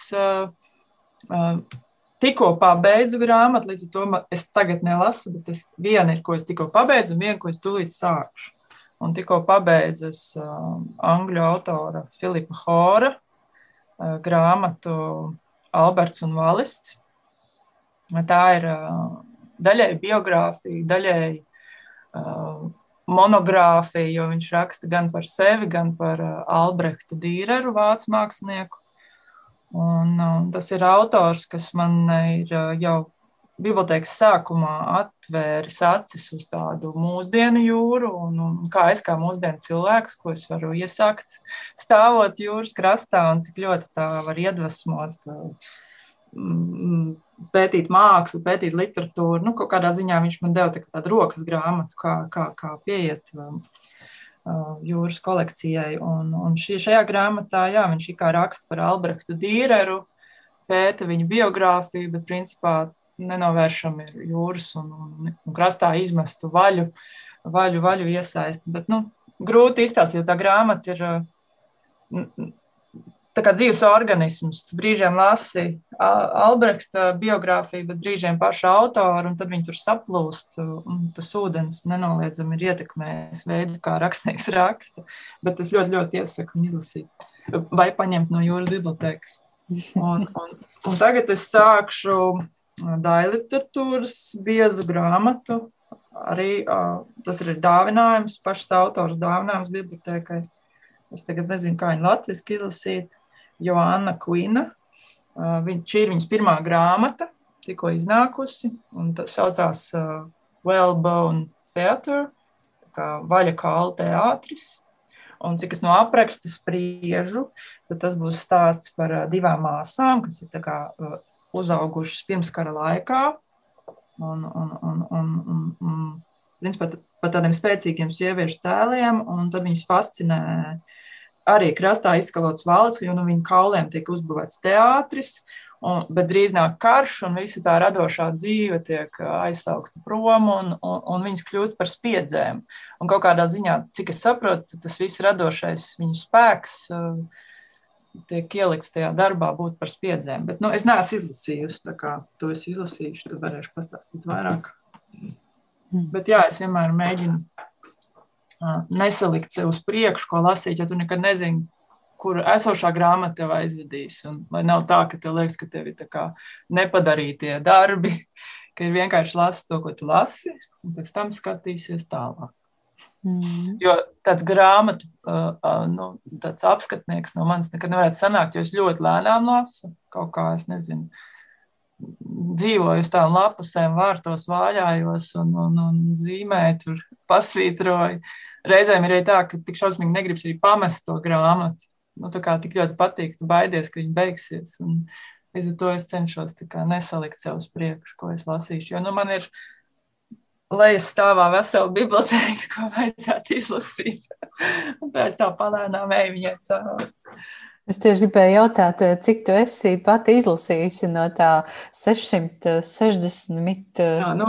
tikko pabeidzu grāmatu, līdz ar to es tagad nelasu, bet es, viena ir, ko es tikko pabeidzu, un viena, ko es tūlīt sākšu. Un tikko pabeidzu es angļu autora Filipa Hora grāmatu Alberts un Valists. Tā ir daļai biogrāfija, daļai uh, monogrāfija, jo viņš raksta gan par sevi, gan par uh, Albrehtu Dīreru, vācu mākslinieku. Un, un tas ir autors, kas man ir jau bibliotekas sākumā atvēris acis uz tādu mūsdienu jūru, un, un kā es kā mūsdienu cilvēks, ko es varu iesākt stāvot jūras krastā, un cik ļoti tā var iedvesmot pētīt mākslu, pētīt literatūru. Nu, kādā ziņā viņš man deva tādu rokas grāmatu, kā, kā, kā pieiet um, uh, jūras kolekcijai. Un, un šī, šajā grāmatā jā, viņš kā raksta par Albrehtu Dīreru, pēta viņa biogrāfiju, bet principā nenovēršami ir jūras un, un, un krastā izmestu vaļu, vaļu, vaļu iesaisti. Bet, nu, grūti izstāstīt, jo tā grāmata ir tā kā dzīves organisms. Tu brīžiem lasi Albrehta biogrāfiju, bet brīžiem pašu autoru, un tad viņi tur saplūst. Tas ūdens nenoliedzami ir ietekmējis veidu, kā rakstnieks raksta. Bet es ļoti, ļoti iesaku izlasīt vai paņemt no jūras bibliotekas. Un, un, un tagad es sākšu daļu literatūras biezu grāmatu. Arī tas ir dāvinājums, pašas autors dāvinājums bibliotekai. Es tagad nezinu, kā viņu latviešu izlasīt. Joanna Kvina. Uh, šī ir viņas pirmā grāmata, tikko iznākusi, un tas saucās uh, Wellbone Theatre, kā vaļa kāla teātris. Un cik es no apraksta spriežu, tad tas būs stāsts par uh, divām māsām, kas ir kā, uzaugušas pirmskara laikā. Un, un, un, un, un, un, principā, pat tādiem spēcīgiem sieviešu tēliem, un tad viņas fascinē uh, arī krastā izskalots valsts, jo no nu, viņa kauliem tiek uzbūvēts teātris. Un, bet drīz nāk karš, un visa tā radošā dzīve tiek aizsaukta prom, un, un, un viņas kļūst par spiedzēm. Un kaut kādā ziņā, cik es saprotu, tas viss radošais viņu spēks tiek ielikts tajā darbā, būt par spiedzēm. Bet nu, es neesmu izlasījusi, tā kā to es izlasīšu, tad varēšu pastāstīt vairāk. Mm. Bet jā, es vienmēr mēģinu nesalikt sev uz priekšu, ko lasīt, ja tu nekad nezini, kur esošā grāmata tev aizvedīs. Un, lai nav tā, ka tev liekas, ka tev ir nepadarītie darbi, ka ir vienkārši lasi to, ko tu lasi, un pēc tam skatīsies tālāk. Mm. Jo tāds grāmatu uh, uh, nu, tāds apskatnieks no manis nekad nevarētu sanākt, jo es ļoti lēnām lasu. Kaut kā es nezinu, dzīvoju uz tām lapusēm, vārtos vāļājos un, un, un zīmēju, tur pasvītroju. Reizēm ir arī tā, ka tik šausmīgi negribas arī pamest to grāmatu. Nu, tā kā tik ļoti patīk, tu baidies, ka viņi beigsies. Un līdz ar to es cenšos nesalikt sev uz priekšu, ko es lasīšu. Jo nu, man ir lejas stāvā vesela biblioteka, ko vajadzētu izlasīt. Tā ir tā palēnām ej viņai cauri. Es tieši gribēju jautāt, eh, cik tu esi pati izlasījusi no tā 660 eh, jā, nu,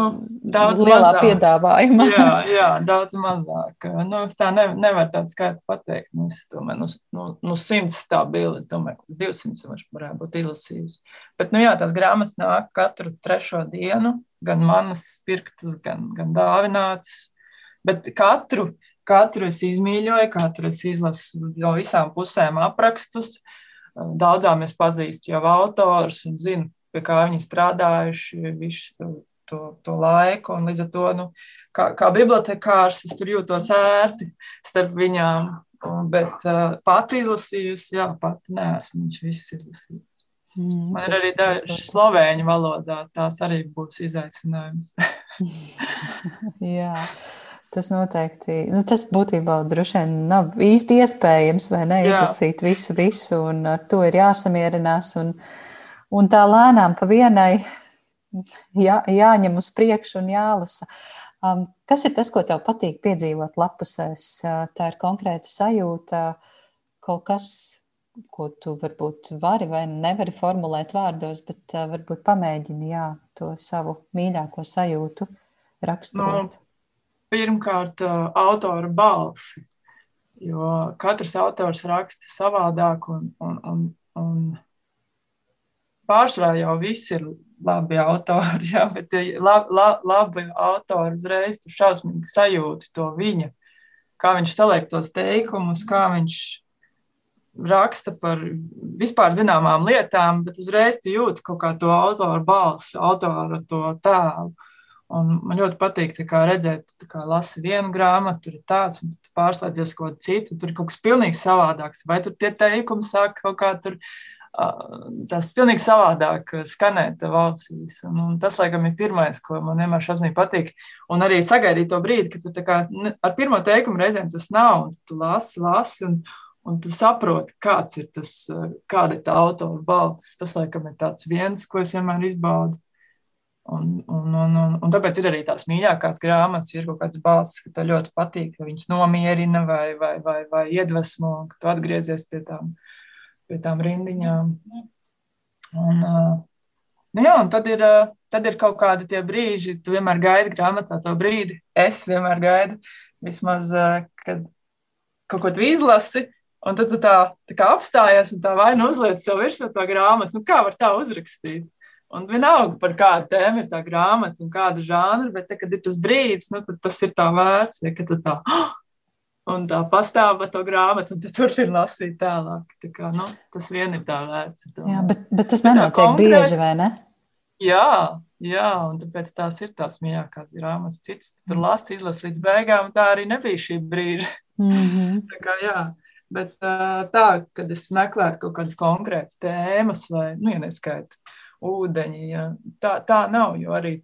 daudz lielā mazāk. piedāvājuma. jā, jā, daudz mazāk. Nu, tā ne, nevar tādu skaitu pateikt. Nu, es domāju, nu, nu, nu 100 stabili, es domāju, ka 200 varētu būt izlasījusi. Bet, nu jā, tās grāmatas nāk katru trešo dienu, gan manas pirktas, gan, gan dāvinātas. Bet katru Katru es izmīļoju, katru es izlasu no visām pusēm aprakstus. Daudzām es pazīstu jau autors un zinu, pie kā viņi strādājuši visu to, to laiku. Un līdz ar to, nu, kā, kā bibliotekārs, es tur jūtos ērti starp viņām. Bet uh, pati izlasījusi, jā, pati neesmu viņš viss izlasījis. Mm, Man ir arī daži slovēņu valodā, tās arī būs izaicinājums. jā. Tas noteikti, nu, tas būtībā droši vien nav īsti iespējams, vai ne, izlasīt Jā. visu, visu, un ar to ir jāsamierinās, un, un tā lēnām pa vienai jā, jāņem uz priekšu un jālasa. Um, kas ir tas, ko tev patīk piedzīvot lapusēs? Uh, tā ir konkrēta sajūta, kaut kas, ko tu varbūt vari vai nevari formulēt vārdos, bet uh, varbūt pamēģini, jā, to savu mīļāko sajūtu raksturot. No pirmkārt autora balsi. Jo katrs autors raksta savādāk, un, un, un, un pārsvarā jau viss ir labi autori. Jā, bet lab, lab, labi autori uzreiz tu šausmīgi sajūti to viņa, kā viņš saliek tos teikumus, kā viņš raksta par vispār zināmām lietām, bet uzreiz tu jūti kaut kā to autoru balsi, autoru to tēlu. Un man ļoti patīk kā, redzēt, kā lasi vienu grāmatu, tur ir tāds, un tu pārslēdzies kaut ko citu. Tur ir kaut kas pilnīgi savādāks. Vai tur tie teikumi sāk kaut kā tur. Tas pilnīgi savādāk skanēt valstīs. Un, un tas, laikam, ir pirmais, ko man vienmēr šausmīgi patīk. Un arī sagaidīt to brīdi, kad tu kā, ar pirmo teikumu reizēm tas nav, un tu lasi, lasi, un, un tu saproti, kāds ir tas, kāda ir tā autora balss. Tas, laikam, ir viens, ko es vienmēr izbaudu. Un, un, un, un, un tāpēc ir arī tās mīļākās grāmatas, ir kaut kāds balss, ka tev ļoti patīk, ka viņas nomierina vai, vai, vai, vai iedvesmo, ka tu atgriezies pie tām, pie tām rindiņām. Un, nu jā, un tad, ir, tad ir kaut kādi tie brīži, tu vienmēr gaidi grāmatā to brīdi. Es vienmēr gaidu, vismaz, kad kaut ko tu izlasi, un tad tu tā, tā kā apstājies un tā vai nu uzliec sev virsū to grāmatu. Nu, kā var tā uzrakstīt? Un vienalga, par kādu tēmu ir tā grāmata un kāda žanra, bet, te, kad ir tas brīdis, nu, tad tas ir tā vērts. Ja, kad tā, oh! un tā pastāv par to grāmatu, un tad turpina lasīt tālāk. Tā kā, nu, tas vien ir tā vērts. Tā. Jā, bet, bet tas nenotiek konkrēt... bieži, vai ne? Jā, jā, un tāpēc tās ir tās mīļākās grāmatas. Cits tur mm. lasa, izlasa līdz beigām, tā arī nebija šī brīža. Mm -hmm. tā kā, jā. Bet tā, kad es meklētu kaut kādas konkrētas tēmas, vai, nu, ja neskaitu, ūdeņi. Ja. Tā, tā nav, jo arī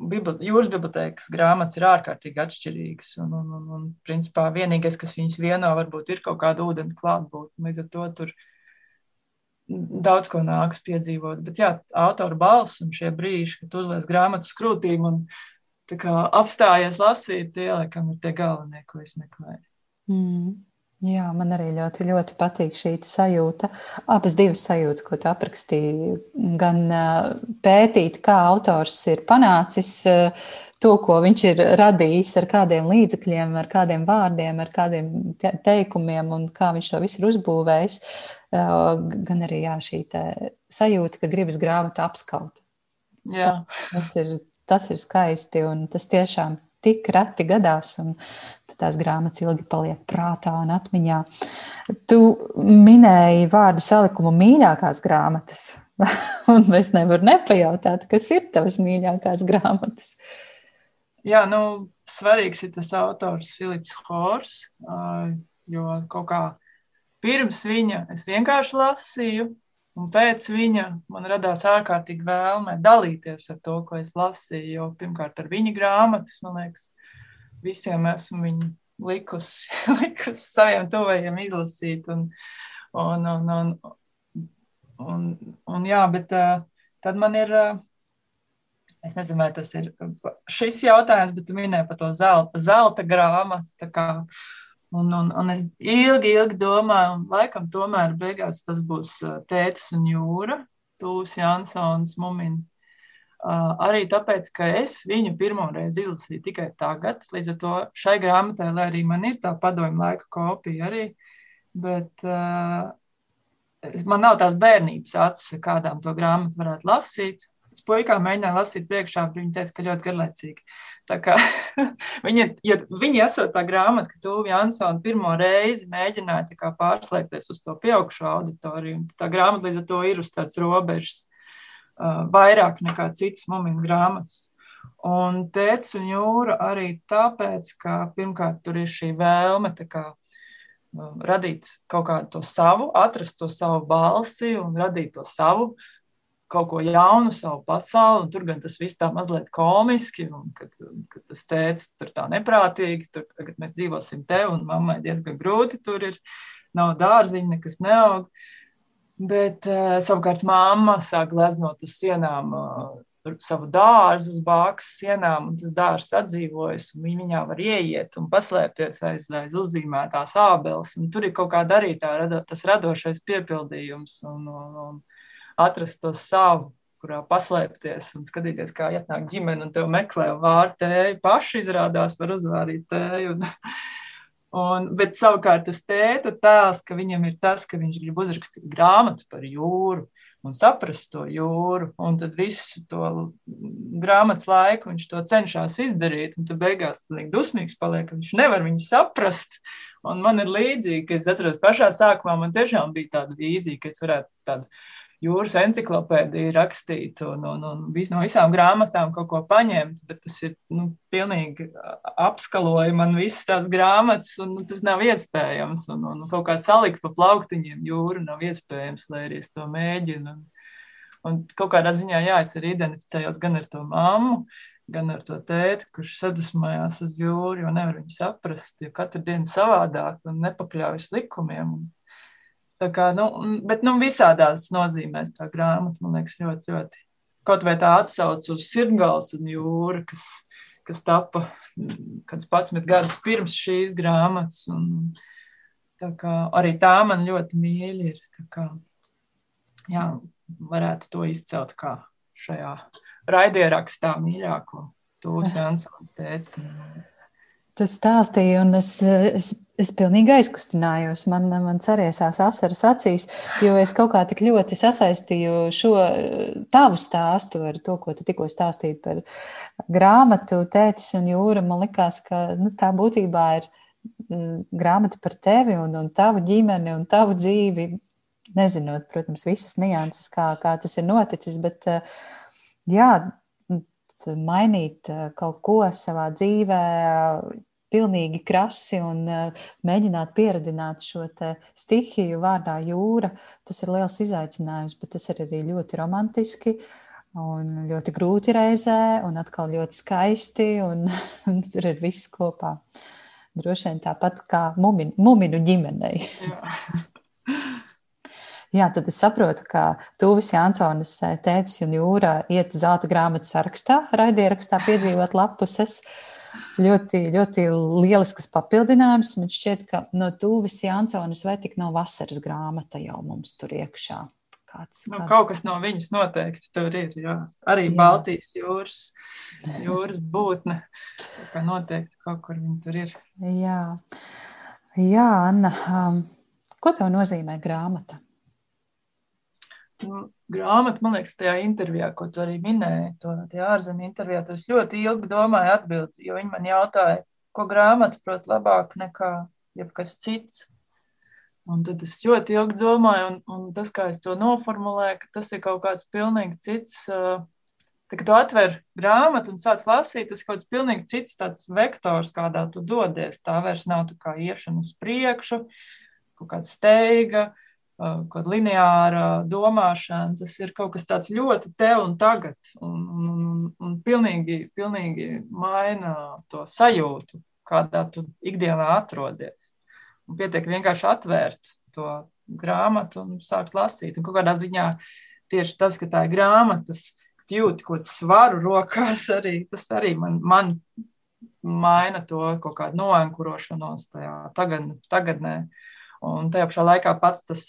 jūras bibliotekas grāmatas ir ārkārtīgi atšķirīgas. Un, un, un, un principā vienīgais, kas viņas vieno, varbūt ir kaut kāda ūdens klātbūtne. Līdz ar to tur daudz ko nāks piedzīvot. Bet jā, autora balss un šie brīži, kad uzliek grāmatu skrūtīm un apstājies lasīt, tie laikam ir tie galvenie, ko es meklēju. Mm. Jā, man arī ļoti, ļoti patīk šī sajūta. Abas divas sajūtas, ko tu aprakstīji, gan pētīt, kā autors ir panācis to, ko viņš ir radījis, ar kādiem līdzekļiem, ar kādiem vārdiem, ar kādiem teikumiem un kā viņš to visu ir uzbūvējis. Gan arī jā, šī sajūta, ka gribas grāmatu apskaut. Jā. Tas ir, tas ir skaisti un tas tiešām tik reti gadās, un tās grāmatas ilgi paliek prātā un atmiņā. Tu minēji vārdu salikumu mīļākās grāmatas, un es nevaru nepajautāt, kas ir tavas mīļākās grāmatas. Jā, nu, svarīgs ir tas autors Filips Hors, jo kaut kā pirms viņa es vienkārši lasīju, Un pēc viņa man radās ārkārtīgi vēlme dalīties ar to, ko es lasīju. Jo pirmkārt, ar viņa grāmatas, man liekas, visiem esmu viņu likusi, likusi saviem tuvajiem izlasīt. Un, un, un, un, un, un, jā, bet uh, tad man ir. Uh, Es nezinu, vai tas ir šis jautājums, bet tu minēji par to zelta, zelta grāmatu. Un, un, un es ilgi, ilgi domāju, un laikam tomēr beigās tas būs tētis un jūra, Tūs Jansons, Mumina. Uh, arī tāpēc, ka es viņu pirmo reizi izlasīju tikai tagad, līdz ar to šai grāmatai, lai arī man ir tā padomju laika kopija arī, bet uh, man nav tās bērnības acis, kādām to grāmatu varētu lasīt. Es puikām mēģināju lasīt priekšā, bet viņi teica, ka ļoti garlaicīgi. Tā kā viņi, ja viņi esot tā grāmata, ka Tūvi Jansona pirmo reizi mēģināja kā, pārslēgties uz to pieaugušo auditoriju, tā grāmata līdz ar to ir uz tādas robežas uh, vairāk nekā citas momenta grāmatas. Un tēvs un jūra arī tāpēc, ka pirmkārt tur ir šī vēlme kā, radīt kaut kādu to savu, atrast to savu balsi un radīt to savu kaut ko jaunu, savu pasauli. Tur gan tas viss tā mazliet komiski, un kad, kad tas teica, tur tā neprātīgi, tur tagad mēs dzīvosim te, un mammai diezgan grūti tur ir. Nav dārziņa, nekas neaug. Bet uh, savukārt mamma sāk gleznot uz sienām uh, savu dārzu, uz bākas sienām, un tas dārzs atdzīvojas, un viņi viņā var ieiet un paslēpties aiz, aiz uzzīmētās ābeles. Tur ir kaut kāda arī tā, tas radošais piepildījums. Un, un, un, atrast to savu, kurā paslēpties un skatīties, kā ietnāk ģimene un te meklē vārdu tēju. Paši izrādās, var uzvārīt tēju. Un, un, bet savukārt tas tēta tēls, ka viņam ir tas, ka viņš grib uzrakstīt grāmatu par jūru un saprast to jūru. Un tad visu to grāmatas laiku viņš to cenšas izdarīt. Un tad beigās tas dusmīgs paliek, ka viņš nevar viņu saprast. Un man ir līdzīgi, ka es atceros pašā sākumā, man tiešām bija tāda vīzija, ka es varētu tādu jūras encyklopēdiju rakstīt un, un, un vis, no visām grāmatām kaut ko paņemt, bet tas ir nu, pilnīgi apskaloja man visas tās grāmatas, un nu, tas nav iespējams. Un, un kaut kā salikt pa plauktiņiem jūru nav iespējams, lai arī es to mēģinu. Un, un kaut kādā ziņā, jā, es arī identificējos gan ar to mammu, gan ar to tēti, kurš sadusmojās uz jūru, jo nevar viņu saprast, jo katru dienu savādāk un nepakļaujas likumiem. Un, Tā kā, nu, bet nu, visādās nozīmēs tā grāmata, man liekas, ļoti, ļoti. Kaut vai tā atsauc uz Sirgals un jūru, kas, kas tapa kāds 11 gadus pirms šīs grāmatas. Un, kā, arī tā man ļoti mīļa ir. Kā, jā, varētu to izcelt kā šajā raidierakstā mīļāko. Tūs Jansons teica. Tas stāstīja, un es, es, es pilnīgi aizkustinājos. Man, man cerēsās asaras acīs, jo es kaut kā tik ļoti sasaistīju šo tavu stāstu ar to, ko tu tikko stāstīji par grāmatu, tētis un jūra. Man likās, ka nu, tā būtībā ir mm, grāmata par tevi un, un tavu ģimeni un tavu dzīvi. Nezinot, protams, visas nianses, kā, kā tas ir noticis, bet jā, mainīt eh, kaut ko savā dzīvē, pilnīgi krasi un eh, mēģināt pieradināt šo stihiju vārdā jūra. Tas ir liels izaicinājums, bet tas ir arī ļoti romantiski. Un ļoti grūti reizē, un atkal ļoti skaisti, un, un tur ir viss kopā. Droši vien tāpat kā muminu, muminu ģimenei. Jā, tad es saprotu, ka Tūvis Jansonis, eh, tētis un jūra iet zelta grāmatu sarakstā, raidierakstā piedzīvot lapuses. Ļoti, ļoti lielisks papildinājums. Man šķiet, ka no Tūvis Jansonis vai tik nav vasaras grāmata jau mums tur iekšā. Kāds, nu, kāds... Kaut kas no viņas noteikti tur ir. Jā. Arī jā. Baltijas jūras, jūras būtne. Kā noteikti kaut kur viņa tur ir. Jā, jā Anna, um, ko tev nozīmē grāmata? Nu, grāmatu, man liekas, tajā intervijā, ko tu arī minēji, to ārzemju intervijā, tas ļoti ilgi domāju atbildi, jo viņi man jautāja, ko grāmatu prot labāk nekā jebkas cits. Un tad es ļoti ilgi domāju, un, un tas, kā es to noformulēju, ka tas ir kaut kāds pilnīgi cits. Tā, kad tu atver grāmatu un sāc lasīt, tas ir kaut kāds pilnīgi cits tāds vektors, kādā tu dodies. Tā vairs nav tā kā iešana uz priekšu, kaut kāda steiga, uh, kāda lineāra domāšana, tas ir kaut kas tāds ļoti te un tagad, un, un, un pilnīgi, pilnīgi maina to sajūtu, kādā tu ikdienā atrodies. Un pietiek vienkārši atvērt to grāmatu un sākt lasīt. Un kādā ziņā tieši tas, ka tā ir grāmata, tas jūti kaut kādu svaru rokās, arī, tas arī man, man maina to kaut kādu noenkurošanos tajā tagad, tagadnē. Un tajā pašā laikā pats tas,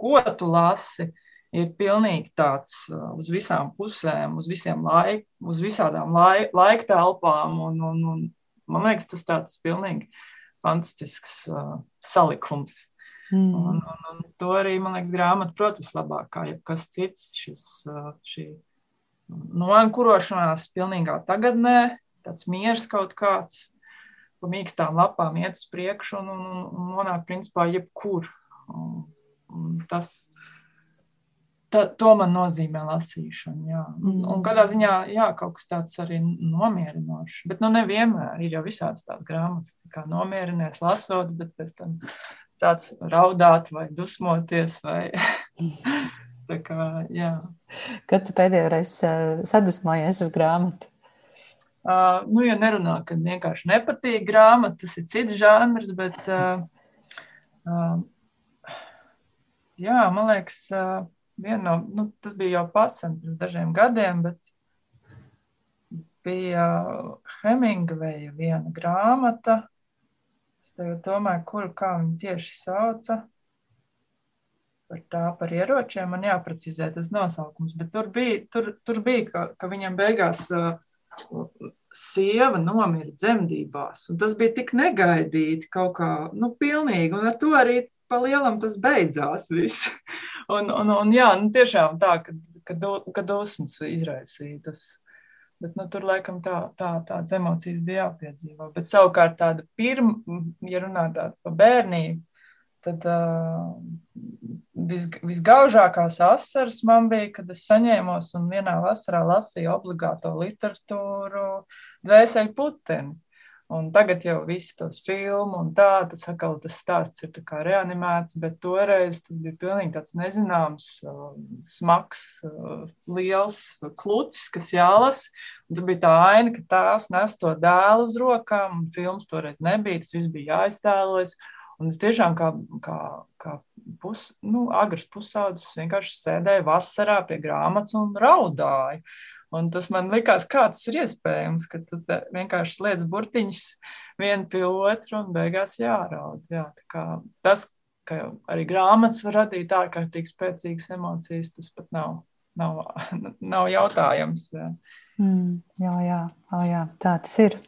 ko tu lasi, ir pilnīgi tāds uh, uz visām pusēm, uz, laik, uz visādām laik, laika telpām. Un, un, un, man liekas, tas tāds pilnīgi fantastisks uh, salikums. Mm. Un, un, un to arī, man liekas, grāmata, protams, labāk kā jebkas cits. Šis, uh, šī noankurošanās pilnīgā tagadnē, tāds miers kaut kāds, pa mīkstām lapām iet uz priekšu un, un, un nonāk principā jebkur. Un, un tas, ta, to man nozīmē lasīšana. Jā. Mm. Un kādā ziņā, jā, kaut kas tāds arī nomierinošs. Bet nu nevienmēr ir jau visāds tāds grāmatas, kā nomierinies lasot, bet pēc tam tāds raudāt vai dusmoties vai kā, jā. Kad tu pēdējo reizi uh, sadusmojies uz grāmatu? Uh, nu, ja nerunā, ka vienkārši nepatīk grāmata, tas ir cits žanrs, bet uh, uh, jā, man liekas, uh, no, nu, tas bija jau pasen pirms dažiem gadiem, bet bija Hemingveja viena grāmata. Es tagad domāju, kuru kā viņu tieši sauca. Par tā, par ieročiem man jāprecizē tas nosaukums, bet tur bija, tur, tur bija ka, ka viņam beigās uh, sieva nomira dzemdībās. Tas bija tik negaidīti, kaut kā nu, pilnīgi. Un ar to arī pa lielam tas beidzās. Viss. Un, un, un jā, nu, tiešām tā, kad, kad, kad dusmas izraisīja tas. Bet, nu, tur laikam tā, tā, tādas emocijas bija jāpiedzīvo. Bet savukārt tāda pirmā, ja runā par bērnību, tad uh, vis, visgaužākās asaras man bija, kad es saņēmos un vienā vasarā lasīju obligāto literatūru Dvēseli puteni. Un tagad jau viss tos filmu un tā, tas atkal tas stāsts ir tā kā reanimēts, bet toreiz tas bija pilnīgi tāds nezināms, smags, liels klucis, kas jālas. Un tur bija tā aina, ka tās nes to dēlu uz rokām, un filmas toreiz nebija, tas viss bija jāiztēlojas. Un es tiešām kā, kā, kā pus, nu, agrs pusaudzis vienkārši sēdēju vasarā pie grāmatas un raudāju. Un tas man likās, kā tas ir iespējams, ka tu vienkārši liec burtiņus vienu pie otru un beigās jāraud. Jā, tas, ka arī grāmatas var radīt ārkārtīgi spēcīgas emocijas, tas pat nav, nav, nav jautājums. Jā, mm, jā, jā, oh, jā, tā tas ir.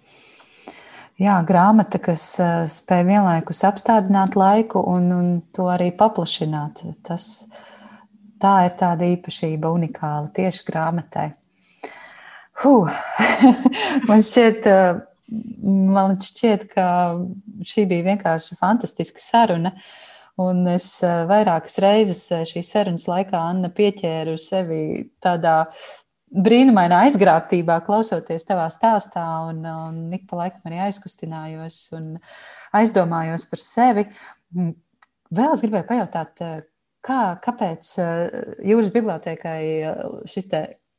Jā, grāmata, kas uh, spēj vienlaikus apstādināt laiku un, un to arī paplašināt. Tas, tā ir tāda īpašība, unikāla tieši grāmatai. Huh. man, šķiet, uh, man šķiet, ka šī bija vienkārši fantastiska saruna. Un es uh, vairākas reizes šīs sarunas laikā Anna pieķēru sevi tādā brīnumainā aizgrābtībā, klausoties tavā stāstā, un, un ik pa laikam arī aizkustinājos un aizdomājos par sevi. Mm, vēl es gribēju pajautāt, kā, kāpēc eh, jūras bibliotekai eh, šis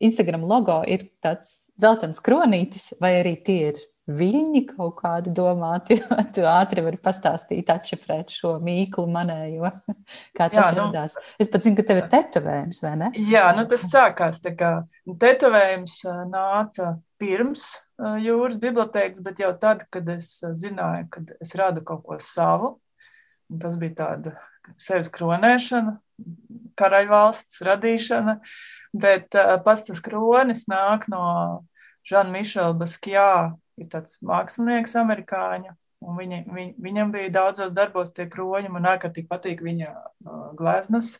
Instagram logo ir tāds dzeltens kronītis, vai arī tie ir viļņi kaut kādi domāti. Tu ātri vari pastāstīt, atšifrēt šo mīklu manējo, kā tas Jā, nu, radās. Es pat zinu, ka tev ir tetovējums, vai ne? Jā, nu tas sākās tā kā nu, tetovējums nāca pirms jūras bibliotēkas, bet jau tad, kad es zināju, ka es radu kaut ko savu, un tas bija tāda sevis kronēšana, karaļvalsts radīšana, bet pats tas kronis nāk no Žana Mišela Baskjā ir tāds mākslinieks, amerikāņu. Viņa, viņ, viņam bija daudzos darbos tie kroņi, man ārkārtīgi patīk viņa uh, gleznas.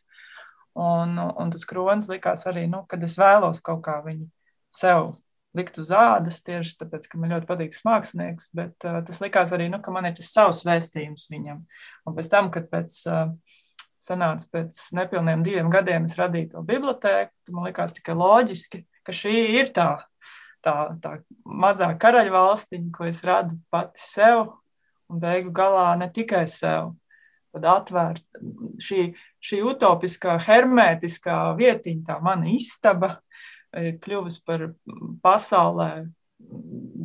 Un, un tas kronis likās arī, nu, kad es vēlos kaut kā viņu sev likt uz ādas, tieši tāpēc, ka man ļoti patīk mākslinieks, bet uh, tas likās arī, nu, ka man ir tas savs vēstījums viņam. Un pēc tam, kad pēc, uh, sanāca pēc nepilniem diviem gadiem, es radīju to bibliotēku, man likās tikai loģiski, ka šī ir tā, tā, tā mazā karaļvalstiņa, ko es radu pati sev, un beigu galā ne tikai sev. Tad atvērt šī, šī utopiskā, hermētiskā vietiņa, tā mana istaba, ir kļuvusi par pasaulē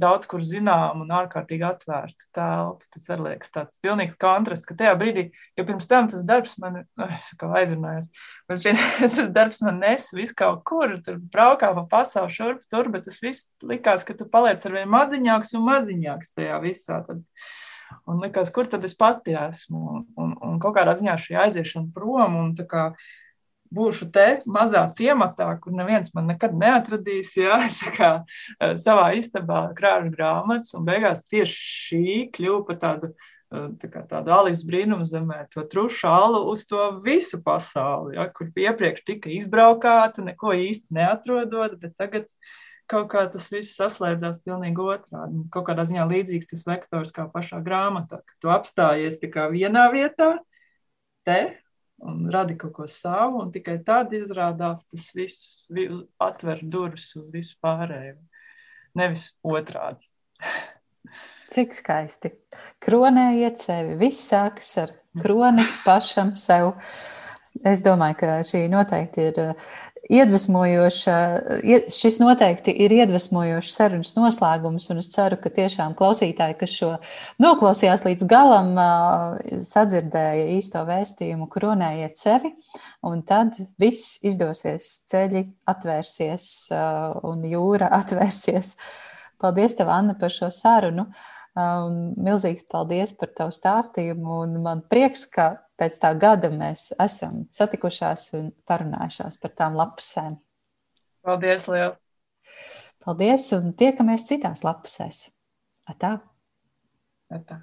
daudz kur zinām un ārkārtīgi atvērtu telpu. Tas arī liekas tāds pilnīgs kontrasts, ka tajā brīdī, jo pirms tam tas darbs man, es kā aizrunājos, bet tas darbs man nes visu kaut kur, tur braukā pa pasauli šurp tur, bet tas viss likās, ka tu paliec ar vien maziņāks un maziņāks tajā visā. Tad, un likās, kur tad es pati esmu? Un, un, un kaut kādā ziņā šī aiziešana prom un tā kā būšu te mazā ciematā, kur neviens man nekad neatradīs. Jā, kā, eh, savā istabā krāšu grāmatas, un beigās tieši šī kļuva par tādu. Eh, tā kā tāda Alijas brīnuma zemē, to trušu alu uz to visu pasauli, ja, kur iepriekš tika izbraukāta, neko īsti neatrodot, bet tagad kaut kā tas viss saslēdzās pilnīgi otrādi. Kaut kādā ziņā līdzīgs tas vektors kā pašā grāmatā, ka tu apstājies tikai vienā vietā, te, un radi kaut ko savu, un tikai tad izrādās tas viss atver durvis uz visu pārējo. Nevis otrādi. Cik skaisti. Kronējiet sevi. Viss sākas ar kroni pašam sev. Es domāju, ka šī noteikti ir iedvesmojoša, šis noteikti ir iedvesmojošs sarunas noslēgums, un es ceru, ka tiešām klausītāji, kas šo noklausījās līdz galam, sadzirdēja īsto vēstījumu, kronējiet sevi, un tad viss izdosies, ceļi atvērsies un jūra atvērsies. Paldies, tev, Anna, par šo sarunu. Un milzīgs paldies par tavu stāstījumu. Man prieks, ka pēc tā gada mēs esam satikušās un parunājušās par tām lapusēm. Paldies, liels! Paldies, un tiekamies citās lapusēs. Atā! Atā.